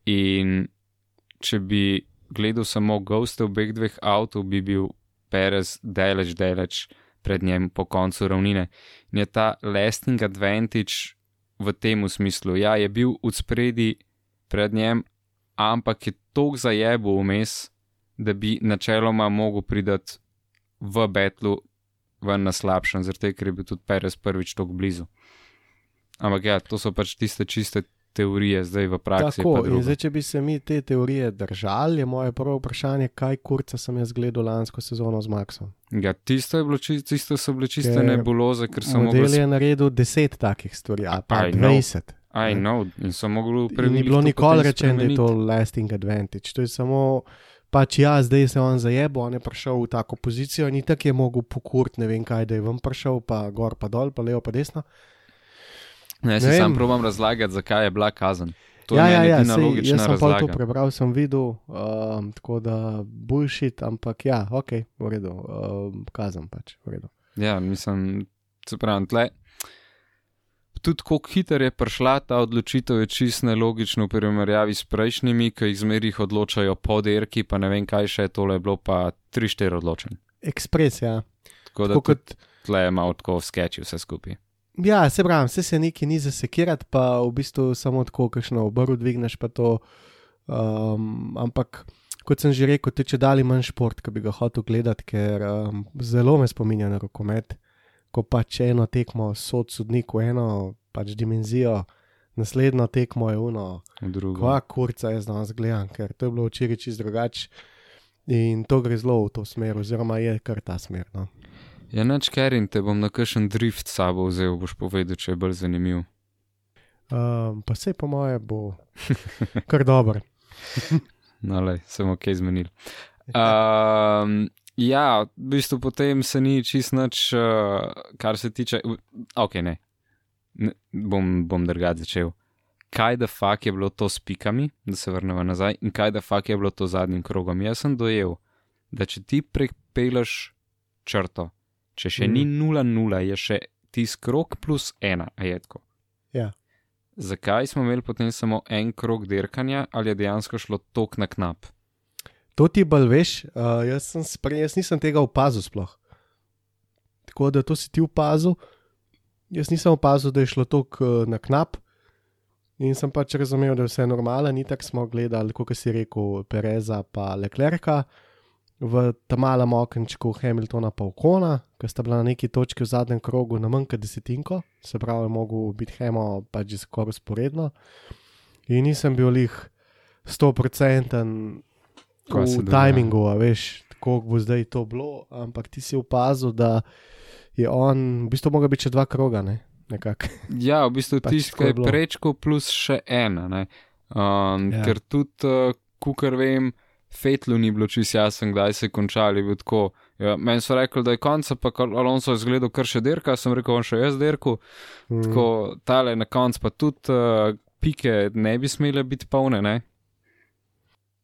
In če bi gledal samo goste obeh dveh avtov, bi bil Perez daleč, daleč pred njem po koncu ravnine. In je ta lasting advantage v tem smislu. Ja, je bil v spredi pred njem, ampak je tok zajebo vmes, da bi načeloma mogel priti v betlu ven na slabšem, tega, ker je bil tudi Perez prvič tako blizu. Ampak ja, to so pač tiste čiste teorije, zdaj v praksi. Tako, in zdaj, če bi se mi te teorije držali, je moje prvo vprašanje, kaj kurca sem jaz gledal lansko sezono z Maxom. Ja, tisto, bilo, tisto so bile čiste Ker nebuloze, ker so Model mogli. je naredil 10 takih stvari, a pa I know. 20. I know, in so mogli In ni bilo nikoli rečeno, da je to lasting advantage. To je samo, pač ja, zdaj se je on zajebo, on je prišel v tako pozicijo in tako je mogel pokurt, ne vem kaj, da je vam prišel, pa gor, pa dol, pa levo, pa desno. Ne, Ne se sam probam razlagati, zakaj je bila kazen. To ja, je ja, ja, sej, jaz sem pa to prebral, sem videl, um, tako da bullshit, ampak ja, ok, v redu, um, kazam pač, v redu. Ja, mislim, se pravi, tle. Tudi kako hiter je prišla ta odločitev, je čist nelogično v primerjavi s prejšnjimi, ki jih zmeri jih odločajo po derki, pa ne vem kaj še, tole je bilo pa 3-4 odločen. Ekspres, ja. Tako da Tako kot, tle je malo tako sketchi vse skupaj. ja, se pravi, vse se neki ni zasekirati, pa v bistvu samo tako, kakšno obrv dvigneš, pa to. Um, ampak, kot sem že rekel, teče dalje manj šport, ki bi ga hotel gledati, ker um, zelo me spominja na rokomet, ko pač eno tekmo sod sodnik v eno pač dimenzijo, naslednjo tekmo je uno. Kva kurca jaz danes gledam, ker to je bilo včeraj čist drugače. In to gre zelo v to smer, oziroma je kar ta smer. No. Ja, neč kerin, te bom na kakšen drift sabo vzel, boš povedal, če je bolj zanimiv. Um, pa se po moje bo kar dobro. No, le, sem ok zmenil. Um, ja, v bistvu potem se ni čist nič, uh, kar se tiče. Ok, ne. ne bom bom drugače začel. Kaj da fak je bilo to s pikami, da se vrnemo nazaj, in kaj da fak je bilo to zadnjim krogom. Jaz sem dojel, da če ti prepeleš črto, če še Mhm. ni 0-0, je še tisti krog plus ena, a je tako. Ja. Zakaj smo imeli potem samo en krog dirkanja, ali je dejansko šlo tok na knap? To ti bolj veš, uh, jaz, spre, jaz nisem tega opazil sploh. Tako da to si ti opazil. Jaz nisem opazil, da je šlo tako uh, na knap. In sem pač razumel, da je vse normalno, ni tako smo gledali, kot si rekel, Pereza pa Leclerca. v tem malem okenčku Hamiltona pa Okona, ki sta bila na neki točki v zadnjem krogu na manjka desetinko, se pravi, mogel biti Hemo pač že skoraj sporedno. In nisem bil lih 100% Kaj se v timingu, a veš, koliko bo zdaj to bilo, ampak ti si opazil, da je on, v bistvu, mogel biti še dva kroga, ne? Ja, v bistvu Pač tisti, ki je je bilo. prečko, plus še ena. ne. Um, Ja. ja. Ker tudi, uh, kukar vem, Fetlu ni bilo čisto jasno, kdaj se je končali. bil tako, Ja, meni so rekli, da je konec, pa Alonso je zgledal kar še dirka, sem rekel, on še jaz dirku. Mm. Tako tale na koncu pa tudi uh, pike ne bi smele biti polne, ne?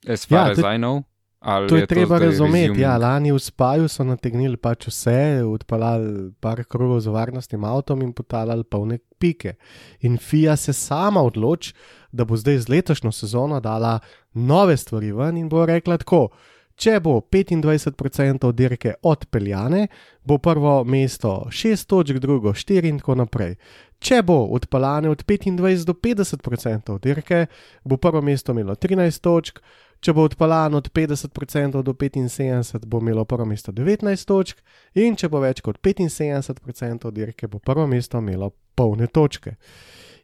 As far Ja, as to- I know. Ali To je treba zdaj razumeti. Ja, lani v Spaju so nategnili pač vse, odpeljali par krogov z varnostnim avtom in potalali polne pike. In FIA se sama odloči, da bo zdaj z letošnjo sezono dala nove stvari ven in bo rekla tako. Če bo 25% dirke odpeljane, bo prvo mesto 6 točk, drugo 4 in tako naprej. Če bo odpeljane od 25 do 50% dirke, bo prvo mesto imelo 13 točk, če bo odpeljano od 50% do 75%, bo imelo prvo mesto 19 točk, in če bo več kot 75% dirke, bo prvo mesto imelo polne točke.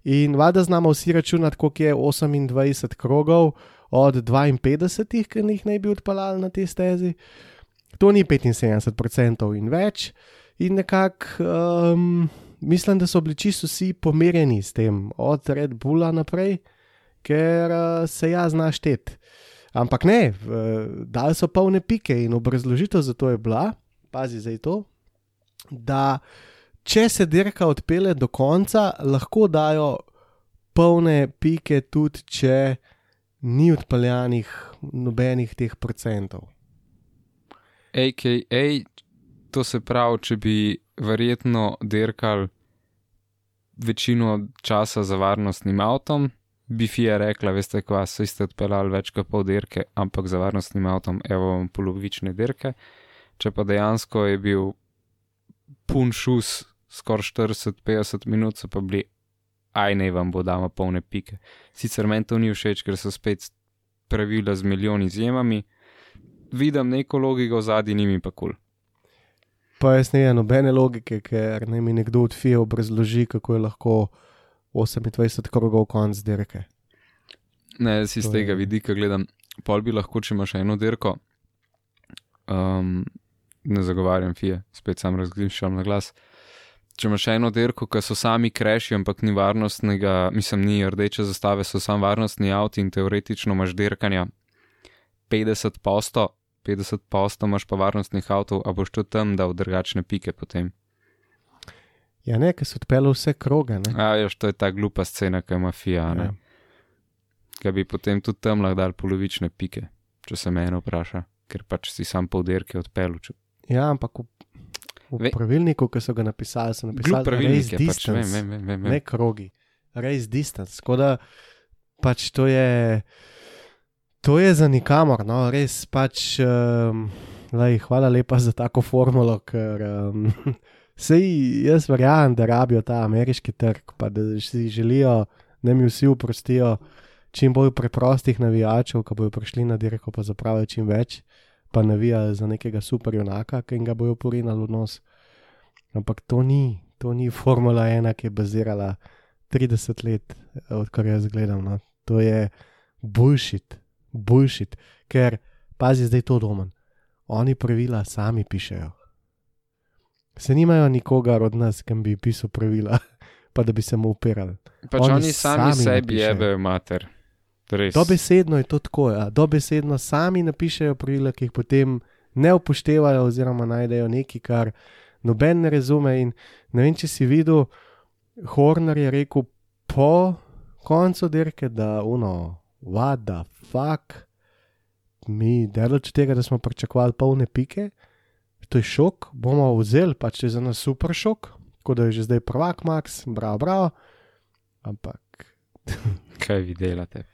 In vada znamo vsi računati, koliko je 28 krogov od 52, ki jih naj bi odpeljali na te stezi. To ni 75% in več, in nekako um, mislim, da so bili čisto vsi pomirjeni s tem, od Red Bulla naprej, ker uh, se ja znaš šteti. Ampak ne, dali so polne pike in obrazložitev za to je bila, pazi zdaj to, da če se dirka odpele do konca, lahko dajo polne pike tudi, če ni odpeljanih nobenih teh procentov. AKA, to se pravi, če bi verjetno dirkal večino časa za varnostnim avtom, bi FIA rekla, veste, kva so ste odpeljali več kot pol dirke, ampak za varnostnim avtom, evo vam polovične dirke. Če pa dejansko je bil pun šus, skoraj 40-50 minut, so pa bili, aj ne vam bo dama polne pike. Sicer meni to ni všeč, ker so spet pravila z milijoni izjemami, vidim neko logiko zadnji, njimi pa kul. Cool. Pa jaz ne vem nobene logike, ker naj mi nekdo od FIA obrazloži, kako je lahko 28 krogov konc dirke. Ne, jaz iz To tega je- vidika gledam, pol bi lahko, če imaš eno dirko, um, ne zagovarjam fije, spet sam razglišam na glas. Če imaš eno dirko, ki so sami kreši, ampak ni varnostnega, mislim, ni rdeče zastave, so sam varnostni avti in teoretično imaš dirkanja 50 posto, 50 posto imaš pa varnostnih avtov, a boš tudi tam dal drugačne pike potem. Ja, ne, ker so odpeljali vse kroge. Ne? A, veš, to je ta glupa scena, ki ima fija, ne. Ja. Kaj bi potem tudi tam lahko dal polovične pike, če se me eno vpraša, ker pač si sam pol dirke odpeljal. Če... Ja, ampak v, v Ve- pravilniku, ki so ga napisali, so napisali pravilnik race je, pač, vem, distance, vem, vem, vem, ne krogi, race distance. Tako da pač to je, to je za nikamor, no, res pač. Um, lej, hvala lepa za tako formulo, ker um, sej jaz verjamem, da rabijo ta ameriški trg, pa da si želijo, da mi vsi oprostijo čim bolj preprostih navijačev, ki bodo prišli na dirko, pa zapravijo čim več, pa navijajo za nekega superjunaka, ki jim ga bojo porinali v nos. Ampak to ni, to ni Formula 1, ki je bazirala 30 let, odkar jaz gledam. No. To je bullshit, bullshit, ker pazi zdaj to domen. Oni pravila sami pišejo. Se nimajo nikogar od nas, ki bi pisal pravila, pa da bi se mu upirali. Pač Oni oni, sami, sami sebi jebejo mater. Res. Dobesedno je to tako, ja. dobesedno sami napišejo pravila, ki jih potem ne upoštevajo, oziroma najdejo nekaj, kar noben ne razume. In ne vem, če si videl, Horner je rekel po koncu dirke, da uno, what the fuck, mi delač tega, da smo pričakovali polne pike. To je šok, bomo vzeli, pač to je za nas super šok, kot da je že zdaj prvak Max, bravo, bravo. Ampak Kaj vi delate?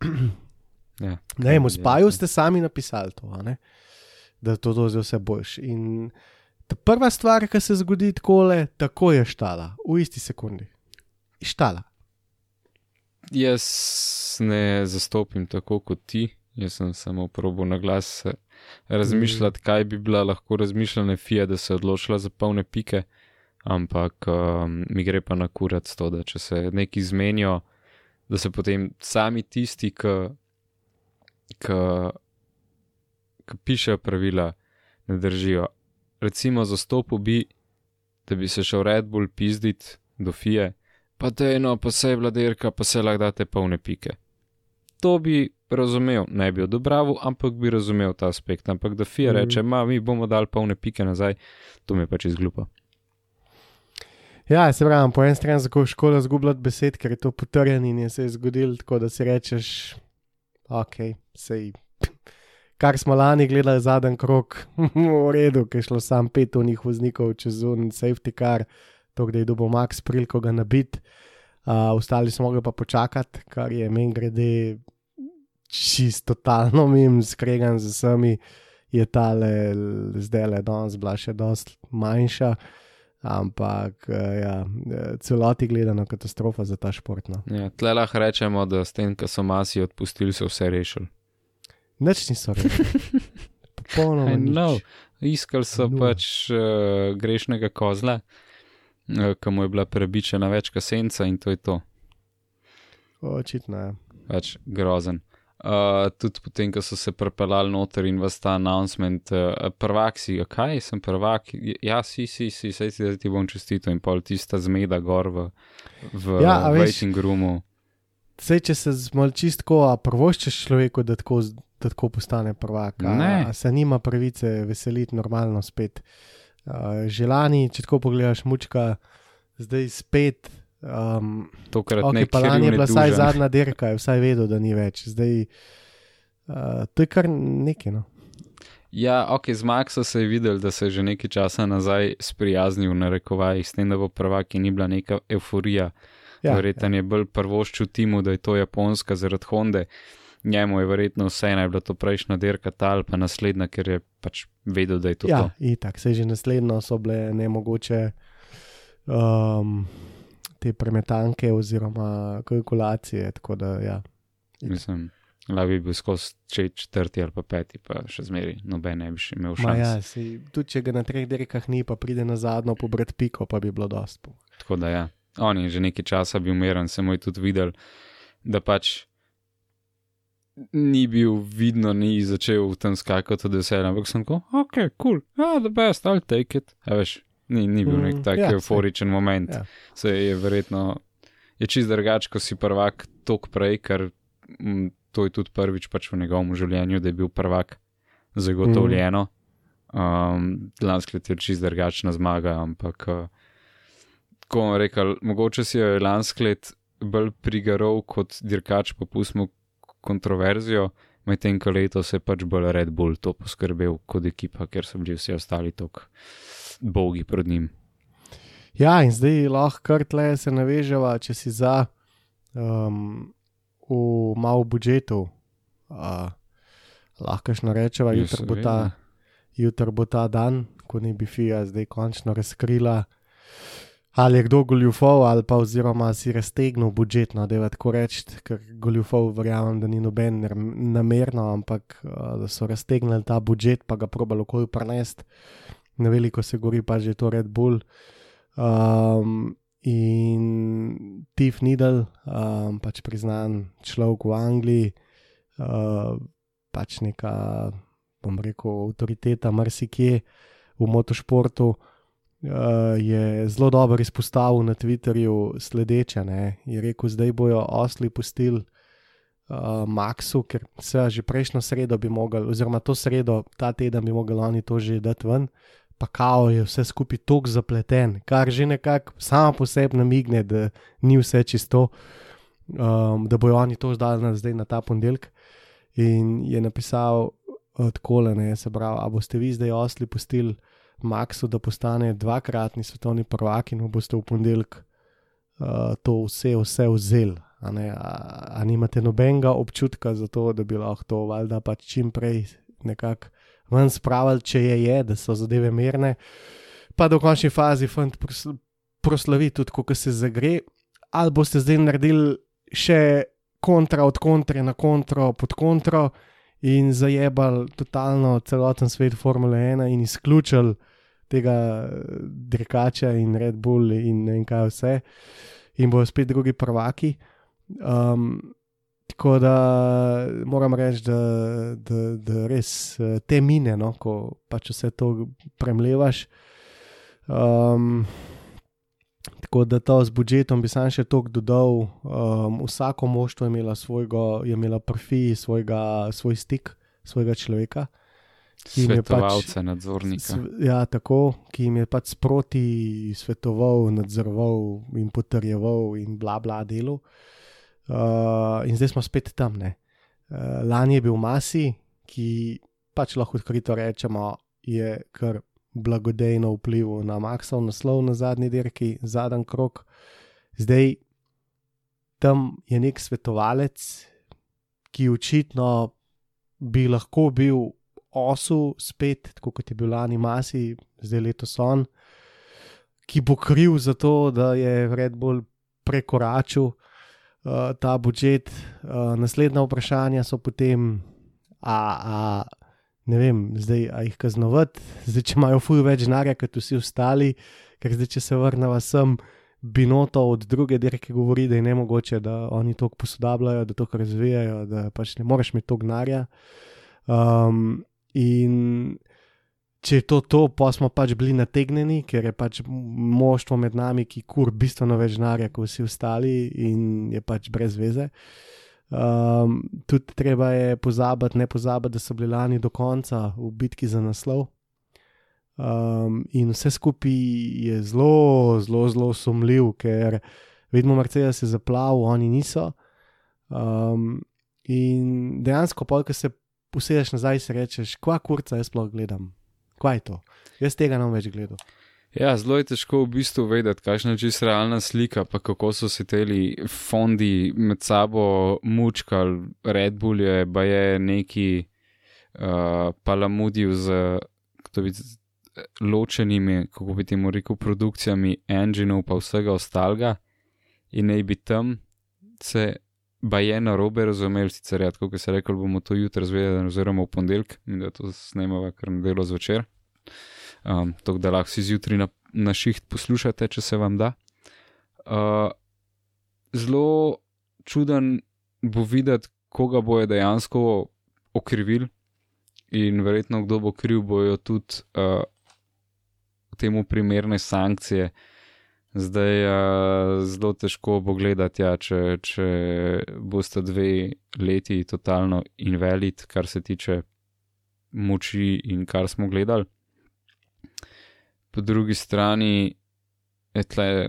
Ja, Ne, v spaju ste sami napisali to, a ne? da to je vse boljš. In ta prva stvar, ki se zgodi tako, tako je štala, v isti sekundi. Štala. Jaz ne zastopim tako kot ti, Jaz sem samo probo na glas razmišljati, kaj bi bila lahko razmišljena FIA, da se je odločila za polne pike, ampak um, mi gre pa na kurat to, da če se neki zmenijo, da se potem sami tisti, ki pišejo pravila, ne držijo. Recimo za stopu bi, da bi se šel Red Bull pizditi do FIA, pa da je eno, pa se je vladerka, pa se lahko date polne pike. To bi razumel, ne bi odobraval, ampak bi razumel ta aspekt. Ampak da FIA Mhm. reče, ma mi bomo dali polne pike nazaj, to mi je pač izglupa. Ja, se pravi, po eni strani je škoda zgubljati besed, ker je to potrjen in je se je zgodil, tako da si rečeš, ok, sej. Kar smo lani gledali zadnji krok, v redu, ker je šlo sam pet unih voznikov čez un safety car, to, da je dobil Max priliko ga nabiti. Uh, ostali smo mogli pa počakati, kar je meni grede čisto totalno mim, skregan z vsemi, je tale zdaj le danes bila še dosti manjša. Ampak, eh, ja, eh, celoti gledano katastrofa za ta šport. No. Ja, tle lahko rečemo, da s tem, ko so masi odpustili, so vse rešili. Nič niso rekli. Popolnoma nič. Iskali so Nula. pač uh, grešnega kozla, uh, ki mu je bila prebičena večka senca in to je to. Očitno je. pač grozen. Uh, tudi potem, ko so se prepeljali noter in vas ta announcement, uh, prvak si, "A kaj sem prvak, ja, si, si, si, sej ti, da ti bom čestito in pol tista zmeda gor v, v Ja, waiting roomu. Sej, če se zmal čistko, a prvoščeš človeku, da tako, da tako postane prvak. A, Ne. a se nima pravice veseliti normalno spet. Uh, Želani, če tako pogledaš, mučka, zdaj spet. Um, Tokrat ok, ne pa lani je bila vsaj zadnja dirka, je vsaj vedel, da ni več. Zdaj, uh, to je kar nekaj. No. Ja, ok, z Maxo se je videl, da se je že nekaj časa nazaj sprijaznil, na rekovajih, s tem, da bo prvak in ni bila neka euforija. Ja, Verjetno je bolj prvoščil timu, da je to japonska zaradi Honde. Njemu je verjetno vseeno, je bila to prejšnja dirka tal, pa naslednja, ker je pač vedel, da je to. Ja, to. itak, se že naslednjo so bile nemogoče um, te premetanke oziroma kalkulacije. Da, ja. Mislim, da bi bil skozi če- četrti ali pa peti, pa še zmeri noben ne bi imel Ma šans. ja, si, tudi če ga na treh dirkah ni, pa pride na zadnjo pobrat piko, pa bi bilo dosto. Tako da ja, on je že nekaj časa bil umeren, se mu je tudi videl, da pač ni bil vidno, ni začel v tem skakati od veselja, ampak sem rekel, ok, cool, ah, the best, I'll take it. A veš, ni, ni bil Mm, nek tak ja, ja, euforičen moment. Ja. Se je verjetno, je čist drugač, ko si prvak tok prej, ker m, to je tudi prvič pač v njegovem življenju, da je bil prvak zagotovljeno. Um, lansko leto je čist drugačna zmaga, ampak uh, ko bom rekel, mogoče si jo je lansko let bolj prigarov kot dirkač, pa pustimo kontroverzijo, medtem ko leto se je pač bolj Red Bull to poskrbel kot ekipa, ker so bili vsi ostali tako bogi pred njim. Ja, in zdaj lahko kar tle se naveževa, če si za um, v malo budžetu. Uh, lahko še rečeva, Ja, jutri bo, ta- jutri bo ta dan, ko ne bi FIA zdaj končno razkrila. Ali je kdo goljufal, ali pa oziroma si raztegnil budžet, no, da je tako reči, ker goljufal, verjamem, da ni noben namerno, ampak uh, da so raztegnili ta budžet, pa ga probali okolj prenesti. Na veliko se gori pa že to Red Bull. Um, in Tiff Needle, um, pač priznan človek v Angliji, uh, pač neka, bom rekel, avtoriteta marsikje v motošportu, uh, je zelo dobro izpostavil na Twitterju sledeče. Ne? Je rekel, zdaj bojo osli pustili. Uh, Maxu, ker se že prejšnjo sredo bi mogli, oziroma to sredo, ta teden bi mogli oni to že dati ven, pa kao je vse skupaj tako zapleten, kar že nekako samo po sebi namigne, da ni vse čisto, um, da bojo oni to zdaj zdaj na ta ponedeljek. In je napisal odkole, ne se pravi, a boste vi zdaj osli pustili Maxu, da postane dvakratni svetovni prvak in mu boste v ponedeljek uh, to vse, vse vzeli. A, ne, a, a nimate nobenega občutka za to, da bi lahko to valjda pač čim prej nekako ven spravili, če je, je, da so zadeve mirne, pa do končni fazi fant prosl proslavi tudi, ko se zagre, ali boste zdaj naredili še kontra od kontre na kontro pod kontro in zajebali totalno celoten svet Formule 1 in izključili tega Drekača in Red Bull in ne vem kaj vse, in bojo spet drugi prvaki. Um, tako da moram reči, da, da, da res te mine, no, ko pač vse to premlevaš. Um, tako da to z budžetom bi sam še toliko dodal. Um, vsako moštvo je imelo svojega, je imelo profi, svojega, svoj stik, svojega človeka. Svetovalce, pač, nadzornika. Ja, tako, ki jim je pač sproti svetoval, nadzoroval in potrjeval in bla bla delo. Uh, in zdaj smo spet tam. Uh, lani je bil Masi, ki pač lahko odkrito rečemo, je kar blagodejno vplival na Maxov naslov na zadnji dirki, zadnji krok. Zdaj tam je nek svetovalec, ki očitno bi lahko bil osu spet, tako kot je bil lani Masi, zdaj letos on, ki bo kriv za to, da je Red Bull prekoračil uh, ta budžet. Uh, naslednja vprašanja so potem. A, a, ne vem, zdaj jih kaznovati, zdaj če imajo fuj več denarja kot vsi ostali, ker zdaj, če se vrnemo sem, binoto od druge dirke govori, da je ne mogoče, da oni to posodabljajo, da to razvijajo, da pač ne moreš imeti to gnarja. Um, in če je to to, pa smo pač bili nategnjeni, ker je pač moštvo med nami, ki kur bistveno več denarja kot vsi ostali in je pač brez veze. Um, tudi treba je pozabiti, ne pozabiti, da so bili lani do konca v bitki za naslov. Um, in vse skupaj je zelo, zelo, zelo sumljiv, ker vidimo, Mercedes je zaplavil, oni niso. Um, in dejansko, ko se posedeš nazaj, si rečeš, kva kurca jaz sploh gledam, kva je to. Jaz tega ne bom več gledal. Ja, zelo je težko v bistvu vedeti, kakšna je čisto realna slika, pa kako so se ti fondi med sabo mučkali. Red Bull je, pa je neki uh, palamudil z bi, ločenimi, kako bi temu rekel, produkcijami enginov pa vsega ostalega in naj bi tam se. Je na robe razumeli, sicer je tako, kot se rekel, bomo to jutri zvedeli, oziroma v ponedeljek, da to snemava kar na delo zvečer um, tako da lahko si zjutraj na, na šiht poslušate, če se vam da. Uh, zelo čuden bo videti, koga bojo dejansko okrivili, in verjetno kdo bo kriv, bojo tudi uh, temu primerne sankcije. Zdaj uh, zelo težko pogledati, ja, če, če boste dve leti totalno invalid, kar se tiče moči in kar smo gledali. Po drugi strani je tle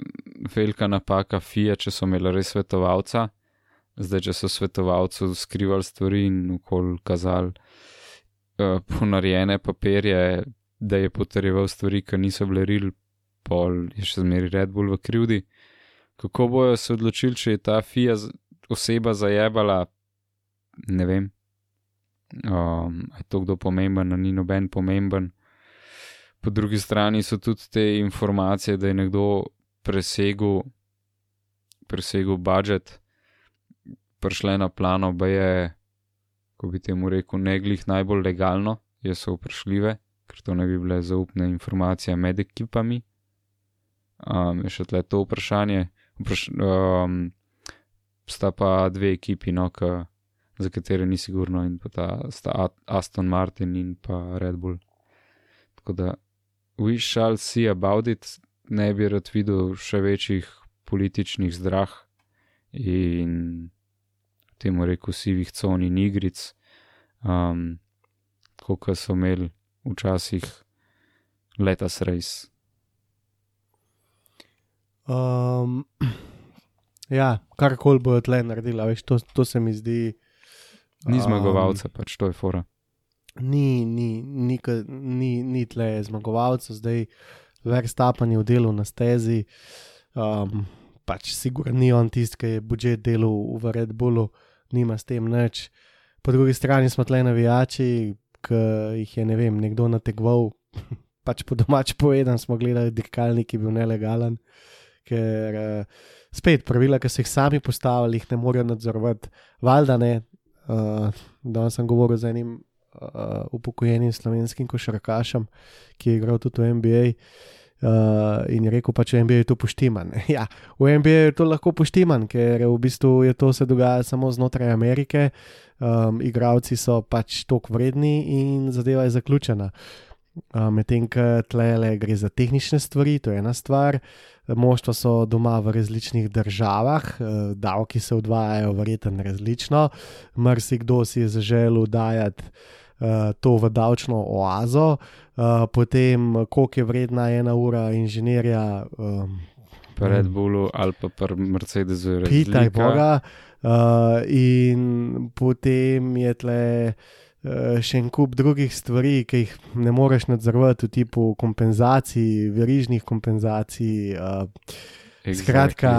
velika napaka FIA, če so imeli res svetovalca, zdaj, če so svetovalcu skrivali stvari in okol kazali uh, ponarjene papirje, da je potrjeval stvari, ki niso bile real, pol je še zmeri Red Bull v krivdi. Kako bojo se odločili, če je ta FIA oseba zajebala, ne vem. Um, je to kdo pomemben, ni noben pomemben po drugi strani so tudi te informacije, da je nekdo presegel, presegel budžet, prišle na plano, pa je, ko bi temu rekel, ne glih najbolj legalno, je so vprašljive, ker to ne bi bile zaupne informacije med ekipami. Um, je še tle to vprašanje. Vpraš, um, sta pa dve ekipi, no, ka, za katere ni sigurno, in pa ta sta Aston Martin in pa Red Bull. Tako da we shall see about it, ne bi rad videl še večjih političnih zdrah in temu rekel sivih con in igric, um, kot so imeli včasih leta srejs. Um, ja, karkoli bojo tle naredila, veš, to, to se mi zdi. Ni zmagovalca, um, pač to je fora ni, ni, ni, ni, ni tle zmagovalcev, zdaj verstapen je v delu na stezi. Um, pač sigurno ni on tisti, ki je budžet delal v Red Bullu, nima s tem nič. Po drugi strani smo tle navijači, ki jih je ne vem, nekdo nategval. Pač po domač povedan smo gledali dirkalnik, ki je bil nelegalen, ker uh, spet pravila, ki so jih sami postavili, jih ne morejo nadzorovati. Valjda ne, Uh, Danes sem govoril z enim uh, upokojenim slovenskim košarkašem, ki je igral tudi v NBA. Uh, in je rekel, pač v NBA je to poštiman. ja, v NBA je to lahko poštiman, ker v bistvu je to se dogaja samo znotraj Amerike, um, igravci so pač tok vredni in zadeva je zaključena. Uh, Medtem, ko tle gre za tehnične stvari, to je ena stvar. Moštva so doma v različnih državah, uh, davki se odvajajo verjetno različno. Mrzikdo si je zaželel dajati uh, to v davčno oazo, uh, potem koliko je vredna ena ura inženirja. Um, Red Bullu ali pa pri Mercedesu. Pitaj Boga. Uh, in potem je tle uh, še en kup drugih stvari, ki jih ne moreš nadzorovati, tipu kompenzacij, verižnih kompenzacij. Uh, Exactly. skratka,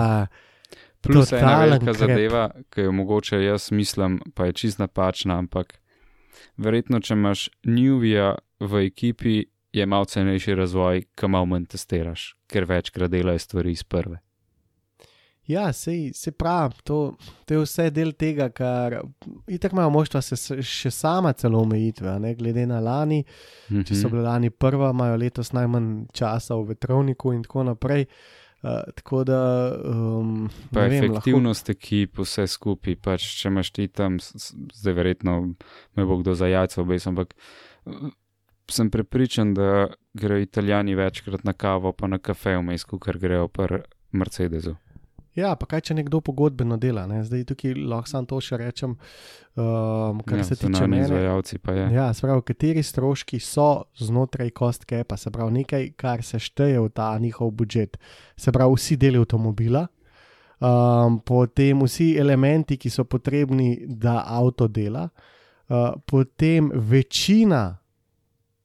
Plus ena velika krep. zadeva, ki jo mogoče jaz mislim, pa je čist napačna, ampak verjetno, če imaš Newvija v ekipi, je malo cenejši razvoj, ki malo manj testiraš, ker večkrat delajo stvari iz prve. Ja, se, se pravi, to, to je vse del tega, kar itak imajo moštva se še sama celo omejitve, a ne glede na lani. Če so Mhm. bile lani prva, imajo letos najmanj časa v vetrovniku in tako naprej. Uh, tako da, um, Pa vem, lahko, efektivnost ekip, vse skupaj, pač če imaš ti tam, zdaj verjetno me bo kdo za jajca obes, ampak uh, sem prepričan, da grejo italijani večkrat na kavo, pa na kafe vmes, ker grejo pri Mercedesu. Ja, pa kaj če nekdo pogodbeno dela, ne? zdaj tukaj lahko samo to še rečem, um, kar ja, se tiče mene. izvajalci pa je. Ja, se pravi, kateri stroški so znotraj cost capa, se pravi, nekaj, kar se šteje v ta njihov budžet. Se pravi, vsi deli avtomobila, um, potem vsi elementi, ki so potrebni, da avto dela, uh, potem večina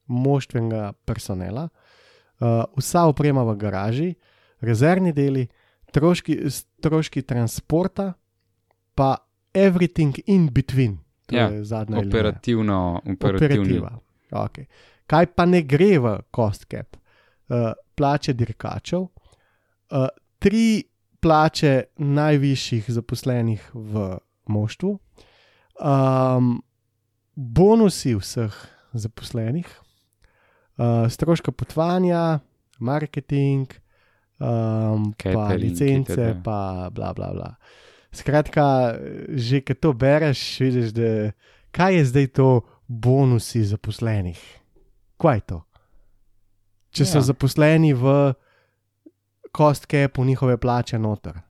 moštvenega personela, uh, vsa oprema v garaži, rezervni deli, stroški, stroški transporta, pa everything in between. To Ja, je zadnja linija. Operativno, operativni. Operativa. Okay. Kaj pa ne gre v cost cap? Uh, plače dirkačev, uh, tri plače najvišjih zaposlenih v moštvu, um, bonusi vseh zaposlenih, uh, stroška potovanja, marketing, um, pa Catering, licence, itd. pa bla bla bla. Skratka, že ko to bereš, vidiš, da kaj je zdaj to bonusi zaposlenih. Kaj je to? Če ja. so zaposleni v cost capu njihove plače noter.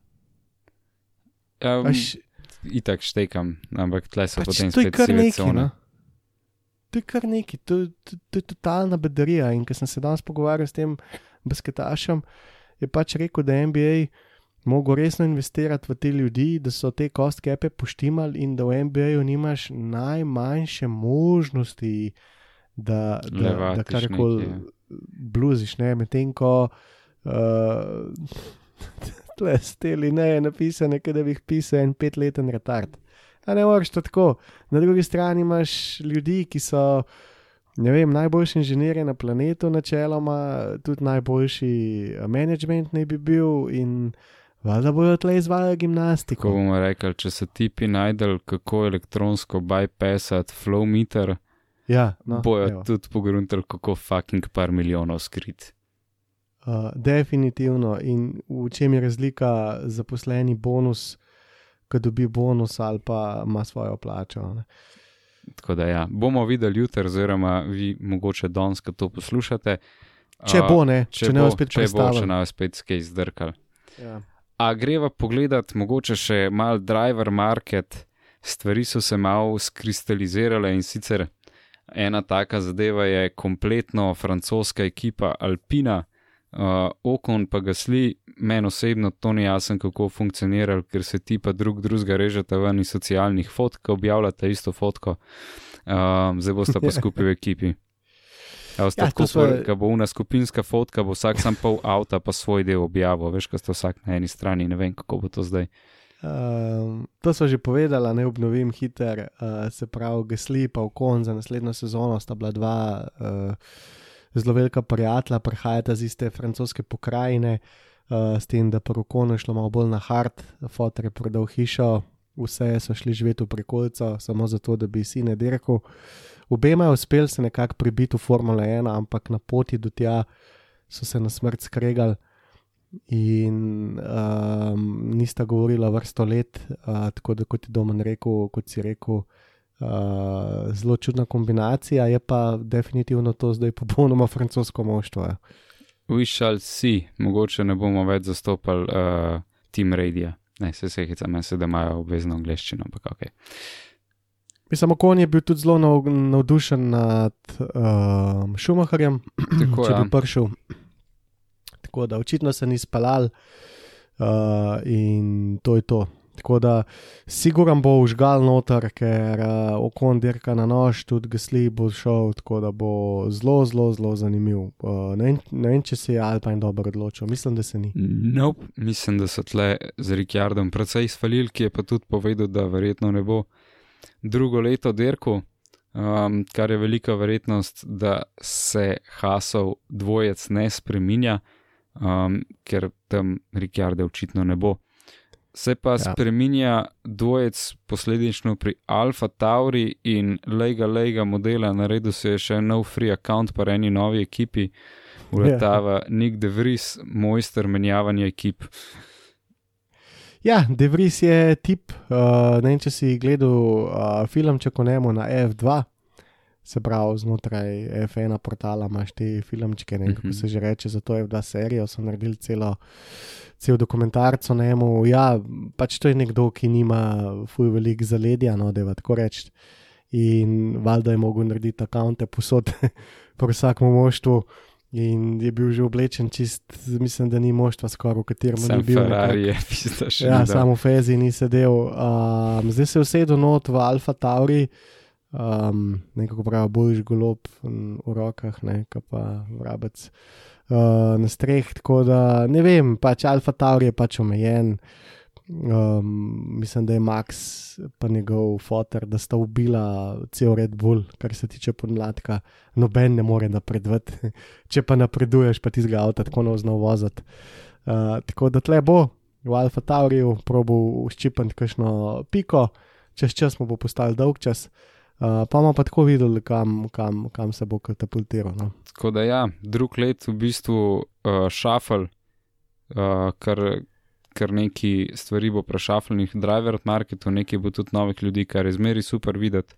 Um, Aš, itak štekam, ampak tle so pač potem spet kar cone. No? To je kar nekaj, to, to, to je totalna bedarija. In ko sem se danes pogovarjal s tem basketašem, je pač rekel, da je NBA mogo resno investirati v te ljudi, da so te cost cape poštimali in da v NBA-ju nimaš najmanjše možnosti, da, da, da Levatiš karkoli nekaj, ja. bluziš, ne, medtem ko. Uh, Tle steli ne je napisane, da bi jih pisal en petleten retard. A ne moreš to tako. Na drugi strani imaš ljudi, ki so, ne vem, najboljši inženirji na planetu, načeloma, tudi najboljši eh, management naj bi bil in valjda bojo tle izvajali Ko gimnastiko. bomo rekli, če so tipi najdel, kako elektronsko bypassati flow meter, Ja, no, bojo evo. tudi pogruntali, kako fucking par milijonov skrit. Uh, definitivno. In v čem je razlika zaposleni bonus, ko dobi bonus ali pa ima svojo plačo. Ne? Tako da ja, bomo videli jutri, oziroma vi mogoče danes, ko to poslušate. Če A, bo ne, če, če ne bo spet če bo, če ne bo spet skaj zdrkal. Ja. A greva pogledat, mogoče še mal driver market, stvari so se malo skristalizirale in sicer ena taka zadeva je kompletno francoska ekipa Alpina, uh, Okon pa gasli, meni osebno to ni jasno, kako funkcionira, ker se ti pa drug drugega režete ven iz socialnih fotk, objavljate isto fotko, um, zdaj boste pa skupaj v ekipi. Ja, Ja, tako, sva- ko bo una skupinska fotka, bo vsak sam pol avta pa svoj del objavil, veš, ko ste vsak na eni strani, ne vem, kako bo to zdaj. Um, to so že povedala, ne obnovim hiter, uh, se pravi, Gesli pa Okon za naslednjo sezono sta bila dva uh, zelo velika prijatelja, prihajata iz iste francoske pokrajine, uh, s tem, da pa Okon je šlo malo bolj na hard, fotor je prodal hišo vse so šli živeti v prekolco, samo zato, da bi si ne dirkal. Obema je uspel se nekako pribiti v Formule 1, ampak na poti do tja so se na smrt skregali in um, nista govorila vrsto let, uh, tako da kot je Domen rekel, kot si rekel. Uh, zelo čudna kombinacija, je pa definitivno to zdaj popolnoma francosko moštvo. We shall see, mogoče ne bomo več zastopali uh, Team Radio. Ne, se vse hica, meni se da imajo obvezno angliščino, ampak ok. Mislim, Okon je bil tudi zelo nav, navdušen nad uh, Šumaharjem, Tako, če ja. bi prišel. Tako da očitno se ni spalal uh, in to je to. Tako da siguran bo užgal noter, ker uh, Okon dirka na nož, tudi Gasli bo šel, tako da bo zelo, zelo, zelo zanimiv. Uh, ne, ne vem, če se je Alpine dobro odločil, mislim, da se ni. Nope. Mislim, da so tle z Rikjardom precej izfalili, ki je pa tudi povedal, da verjetno ne bo drugo leto dirku, um, kar je velika verjetnost, da se Hasov dvojec ne spreminja, um, ker tam Rikjarde očitno ne bo. Se pa Ja. ja. spreminja dvojec posledično pri Alfa Tauri in Lega Lega modela, naredil se je še nov free account pa eni novi ekipi, uletava Nick De Vries, mojster menjavanja ekip. Ja, De Vries je tip, uh, ne vem, če si gledal uh, filmček o njemu na F2, se pravi znotraj F1 portala imaš te filmčke, ne vem, kako Mhm. se že reče, za to F2 serijo so naredili celo, cel dokumentarc o njemu. Ja, pač to je nekdo, ki nima fuj velik zaledja, no, da je tako reči. In valjda je mogel narediti akonte posod po vsakem moštvu. In je bil že oblečen čist, mislim, da ni moštva skoraj, v katerem ni Sam bil. nekako. Ferrari je, pisa še. Ja, ni dal. samo v Fezi ni sedel. Um, zdaj se je usedel not v Alfa Tauri, um, nekako pravi, boljš golob v rokah, ne pa vrabec uh, na streh. Tako da ne vem, pač Alfa Tauri je pač omejen. Um, mislim, da je Max pa njegov fotor, da sta ubila cel Red Bull, kar se tiče podmladka. Noben ne more napredovati. Če pa napreduješ, pa ti zga avto tako navzno voziti. Uh, tako da tle bo v Alfa Tauriju probil uščipati kakšno piko, čez čas mu bo postal dolg čas. Uh, pa bomo pa tako videli, kam, kam, kam se bo katapultiral. No. Tako da ja, drug let v bistvu uh, šafel, uh, kar, kar neki stvari bo prešafljenih driver marketu, nekaj bo tudi novih ljudi, kar je zmeri super videti,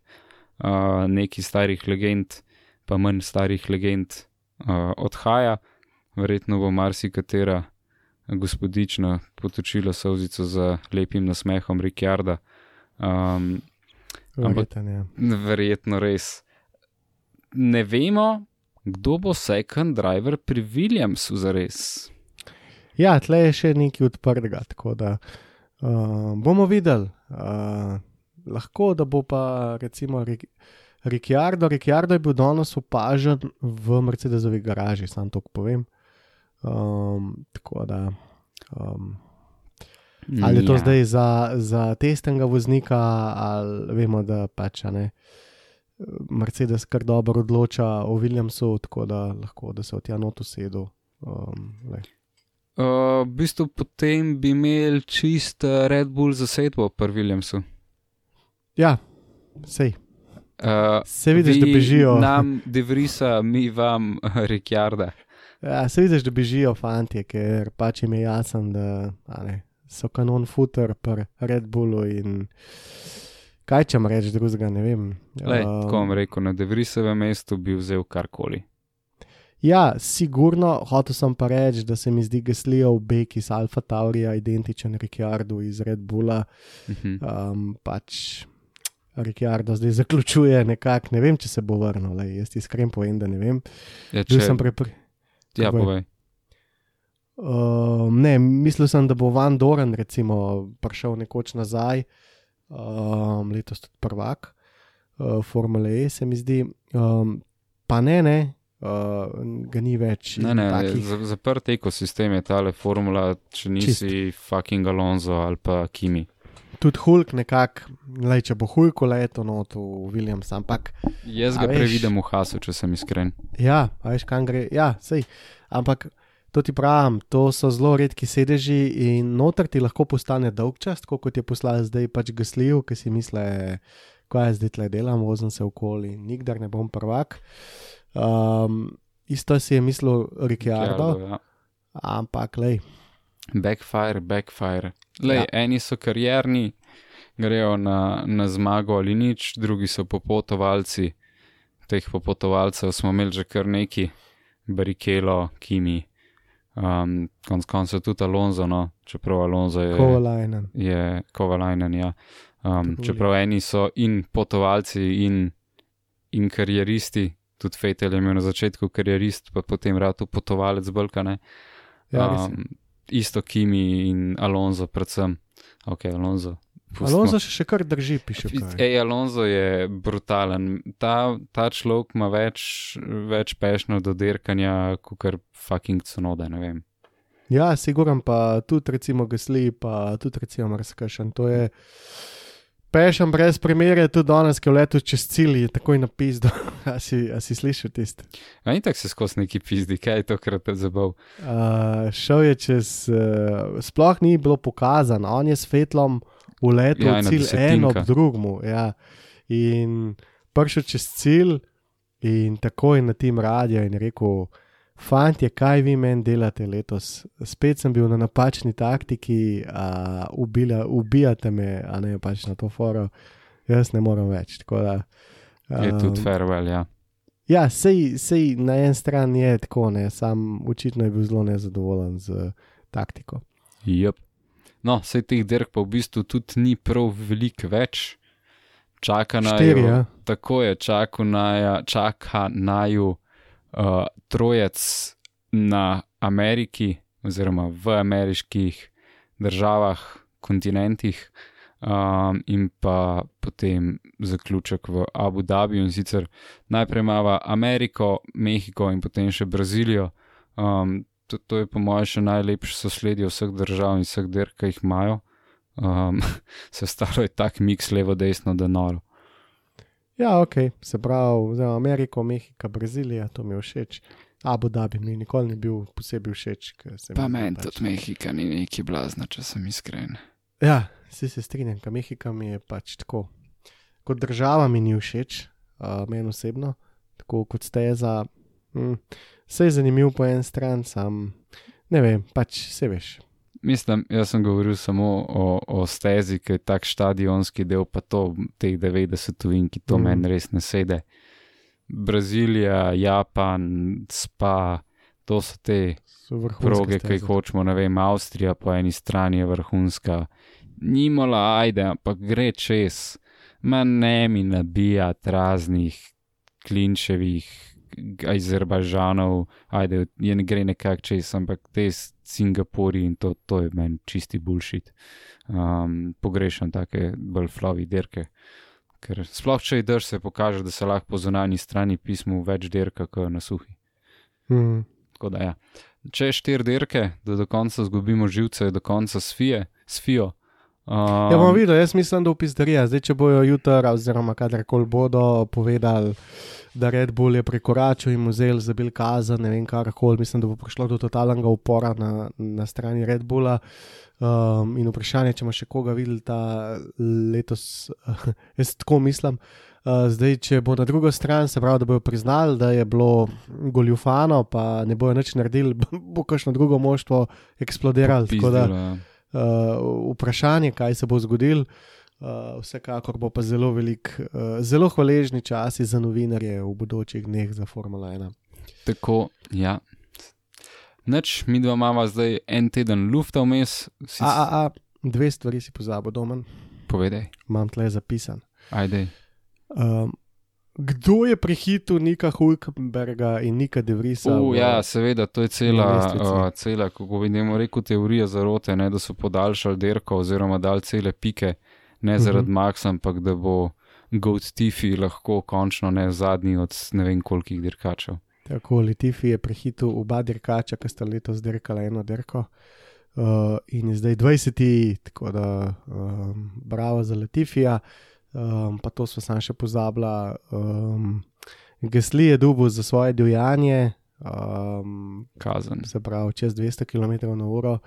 uh, neki starih legend, pa manj starih legend uh, odhaja, verjetno bo marsikatera gospodična potočila solzico za lepim nasmehom Rikjarda. Um, Ampak- Verjeten, ja. Verjetno res. Ne vemo, kdo bo second driver pri Williamsu za res. ja, tle je še nekaj odprtega, tako da uh, bomo videli. Uh, lahko da bo pa recimo Rik- Ricciardo. Ricciardo je bil danes opažen v Mercedesovi garaži, sam to povem. Um, tako da. Um, Ali je to ja. zdaj za, za testnega voznika, ali vemo, da pač ne. Mercedes kar dobro odloča o Williamsu, tako da lahko da se od tja not usedel. Um. Uh, v bistvu potem bi imeli čist uh, Red Bull zasedbo pri Williamsu. ja, sej. Uh, Se vidiš, da bežijo. Nam, Devrisa, mi vam, Rikjarda. Ja, se vidiš, da bežijo fanti, ker pač jim je jasen, da ne, so kanon footer pri Red Bullu in kaj če mu reči drugega, ne vem. Lej, Um, tako vam rekel, na Devrisovem mestu bi vzel karkoli. Ja, sigurno, hotel sem pa reči, da se mi zdi Gaslijev bek iz Alfa Taurija identičen Ricciardu iz Red Bulla. Mhm. Um, pač Ricciardo zdaj zaključuje nekako, ne vem, če se bo vrnil, lej, jaz iskreno povem, da ne vem. Ja, Bil če, sem prepri. ja, povej. povej. Um, ne, mislil sem, da bo Van Doren recimo prišel nekoč nazaj, um, letos tudi prvak, uh, Formule E se mi zdi. Um, pa ne, ne, uh, ga ni več. Ne, ne, takih- za- zaprt ekosistem je tale formula, če nisi fucking Alonso ali pa Kimi. Tudi Hulk nekako, če bo Hulk leto not v Williams, ampak Jaz ga veš- previdem v Hasu, če sem iskren. ja, veš, kam gre. Ja, sej, ampak To ti pravim, to so zelo redki sedeži in noter ti lahko postane dolg čas, tako kot je poslal zdaj pač gasljiv, ki si misli, kaj jaz zdaj tle delam, vozim se okoli, nikdar ne bom prvak. Um, isto si je mislil Ricciardo, Ja, ampak lej, backfire, backfire. Lej, ja. Eni so karjerni, grejo na, na zmago ali nič, drugi so popotovalci. Teh popotovalcev smo imeli že kar neki, Barikelo, Kimi, um, konc koncev tudi Alonso, no, čeprav Alonso je. Kovalajnen. je Kovalajnen. Ja. Um, Trulli. čeprav eni so in potovalci, in, in karieristi, tudi Fetel je imel na začetku karierist, pa potem rado potovalec Balkane. Ja, res je. Um, isto Kimi in Alonso, predvsem. Ok, Alonso. Pustimo. Alonso še, še kar drži, piše. kaj. Ej, Alonso je brutalen. Ta, ta človek ima več, več pešno do dirkanja, kot kar fucking cunode, ne vem. Ja, siguran pa tudi recimo Gasli, pa tudi recimo Marskašen. To je pešen brez primere, tudi danes, ki je letel čez cilj, je takoj napisal. a, si, a si slišal tisto? A ni tako se skozi neki pizdi, kaj je tokrat zabav. Uh, šel je čez, uh, sploh ni bilo pokazano, on je s svetlom uletel Ja, ena cilj en ob drugmu. Ja. In prišel čez cilj, in takoj na tem radio in rekel. Fantje, kaj vi meni delate letos? Spet sem bil na napačni taktiki, a, ubila, ubijate me, a ne pač na to foro, jaz ne morem več. tako Da, Je um, tudi farewell, ja. Ja, sej, sej na en stran je tako, ne, sam očitno je bil zelo nezadovoljen z taktiko. Yep. No, vse teh dirk pa v bistvu tudi ni prav veliko več. Čaka na Štiri, ja. Tako je, čaka na, čaka naju uh, trojec na Ameriki, oziroma v ameriških državah, kontinentih, um, in pa potem zaključek v Abu Dhabiju. In sicer najprej imamo Ameriko, Mehiko in potem še Brazilijo. Um, to, to je po mojem še najlepše sosledje vseh držav in vseh dirk, ki jih imajo. Um, se staro je tak miks levo-desno, da noro. Ja, ok, se pravi, za Ameriko, Mehika, Brazilija, to mi je všeč. Abu Dhabi mi nikoli ni bil posebej všeč. Pa meni pač- tudi Mehika ni neki blazna, če sem iskren. Ja, vsi se strinjam, ka Mehika mi je pač tako. Kot država mi ni všeč, uh, meni osebno, tako kot steza. Hm, vse je zanimivo po en stran, sam ne vem, pač se veš. Mislim, jaz sem govoril samo o, o stezi, ki je tak stadionski del, pa to teh 90 in ki to mm. meni res ne sede. Brazilija, Japan, Spa, to so te So proge, ki jih hočemo, ne vem, Avstrija po eni strani je vrhunska, Nimola, ajde, ampak gre čez, ma ne mi nabijati raznih klinčevih Azerbajžanov, ajde, je ne gre nekako čez, ampak te Singapuri in to, to je meni čisti bullshit. Um, pogrešam take bolj flovi dirke. Ker sploh če ideš, se pokaže, da se lahko po zunanji strani pismu več dirka, kot na suhi. Hm. Tako da ja. Če je štiri dirke, da do konca zgubimo živce, do konca sfije, sfijo. Um, Ja, bomo videli, jaz mislim, da upisdarija. Zdaj, če bojo jutri, oziroma kadarkoli bodo povedali, da Red Bull je prekoračil in vzel za bil kazen, ne vem, karkoli, mislim, da bo prišlo do totalnega upora na, na strani Red Bulla. Um, in vprašanje, če bomo še koga videli ta letos, jaz tako mislim. Uh, zdaj, če bo na drugo stran, se pravi, da bodo priznali, da je bilo goljufano, pa ne bojo nič naredili, bo kakšno drugo moštvo eksplodiralo. Tako da, ja. Uh, vprašanje, kaj se bo zgodilo. Uh, vsekakor bo pa zelo velik, uh, zelo hvaležni časi za novinarje v bodočih dneh za Formula 1. Tako, ja. Noč, mi dva imamo zdaj en teden lufta vmes, si A, a, a, dve stvari si pozabil, domen, povedaj, imam tle zapisan. ajde. Um, kdo je prehitil Nika Hulkenberga in Nika Devrisa? Uh, v- ja, seveda, to je cela, uh, cela kako vidimo, rekel, teorija zarote, ne, da so podaljšali derko oziroma dali cele pike, ne zaradi Mhm. Maxa, ampak da bo Goat Tiffy lahko končno ne zadnji od ne vem kolikih dirkačev. Tako, Latifi je prehitil oba dirkača, ki sta letos dirkala eno dirko. Uh, in je zdaj 20, tako da um, bravo za Latifija, um, pa to smo sam še pozabila. Um, Gasli je dubu za svoje divjanje, um, Kazen. se pravi čez 200 km na uro.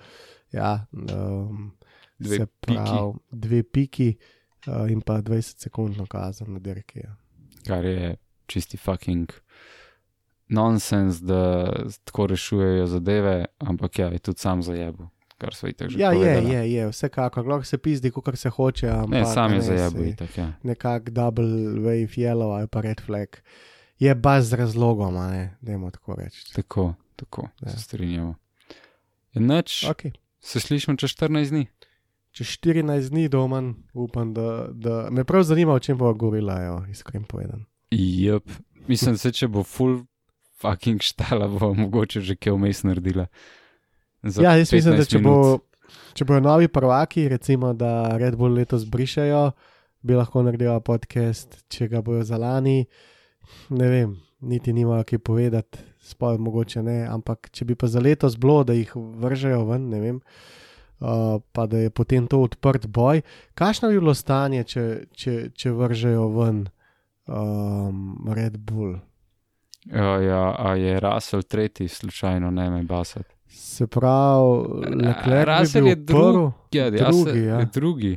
Ja, um, Dve se piki. pravi dve piki uh, in pa 20 sekundno kazen na dirki. Ja. kar je čisti fucking nonsens, da tako rešujejo zadeve, ampak ja, je tudi sam zajebu, kar so itak že Ja, je, povedali. je, je, vsekakor, lahko se pizdi, kot se hoče. Ampak, Ne, sam je zajebu, saj itak, ja. Nekako double wave yellow ali pa red flag. Je baz z razlogom, ne, dajmo tako reči. Tako, tako, Ja. se strinjamo. Je Noč, Okay. se slišimo čez 14 dni. Čez 14 dni doma, upam, da, da me prav zanima, o čem bo govorila, evo, iskreno povedan. Jep, mislim, se če bo full fucking štala, bo mogoče že kaj vmes naredila. Ja, jaz mislim, da 15 če, bo, če bojo novi prvaki, recimo, da Red Bull letos brišajo, bi lahko naredila podcast, če ga bojo za lani. Ne vem, niti nimajo kaj povedati, sploh mogoče ne, ampak če bi pa za letos bilo, da jih vržejo ven, ne vem. Uh, pa da je potem to odprt boj. Kakšno bi bilo stanje, če, če, če vržejo ven um, Red Bull? Ja, ja, a je Russell tretji, slučajno ne me basati. Se pravi, Leclerc je bil drug- prvi. Ja, Drugi, ja. je drugi.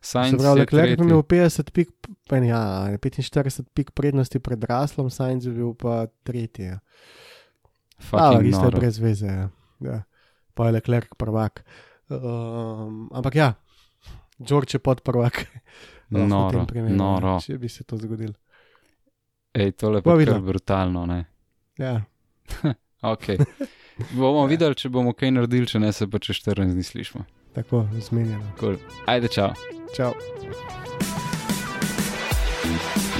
Se pravi, je Leclerc tretji. imel 50 pik, pa ne, ja, 45 pik prednosti pred Raslom, Sainz bi bil pa tretji. Ja. Ampak Fucking isto je brez veze. Ja. Ja. Pa je Leclerc prvak. Um, ampak ja, George je podprvak. V Noro, tem primeru, noro. Če bi se to zgodilo. Ej, tole pa je videla. brutalno, ne? Ja. Ok. Bomo videli, če bomo kaj naredili, če ne se pa čez 14 dni slišimo. Tako, zmenjeno. Cool. Ajde, čau. Čau. thank you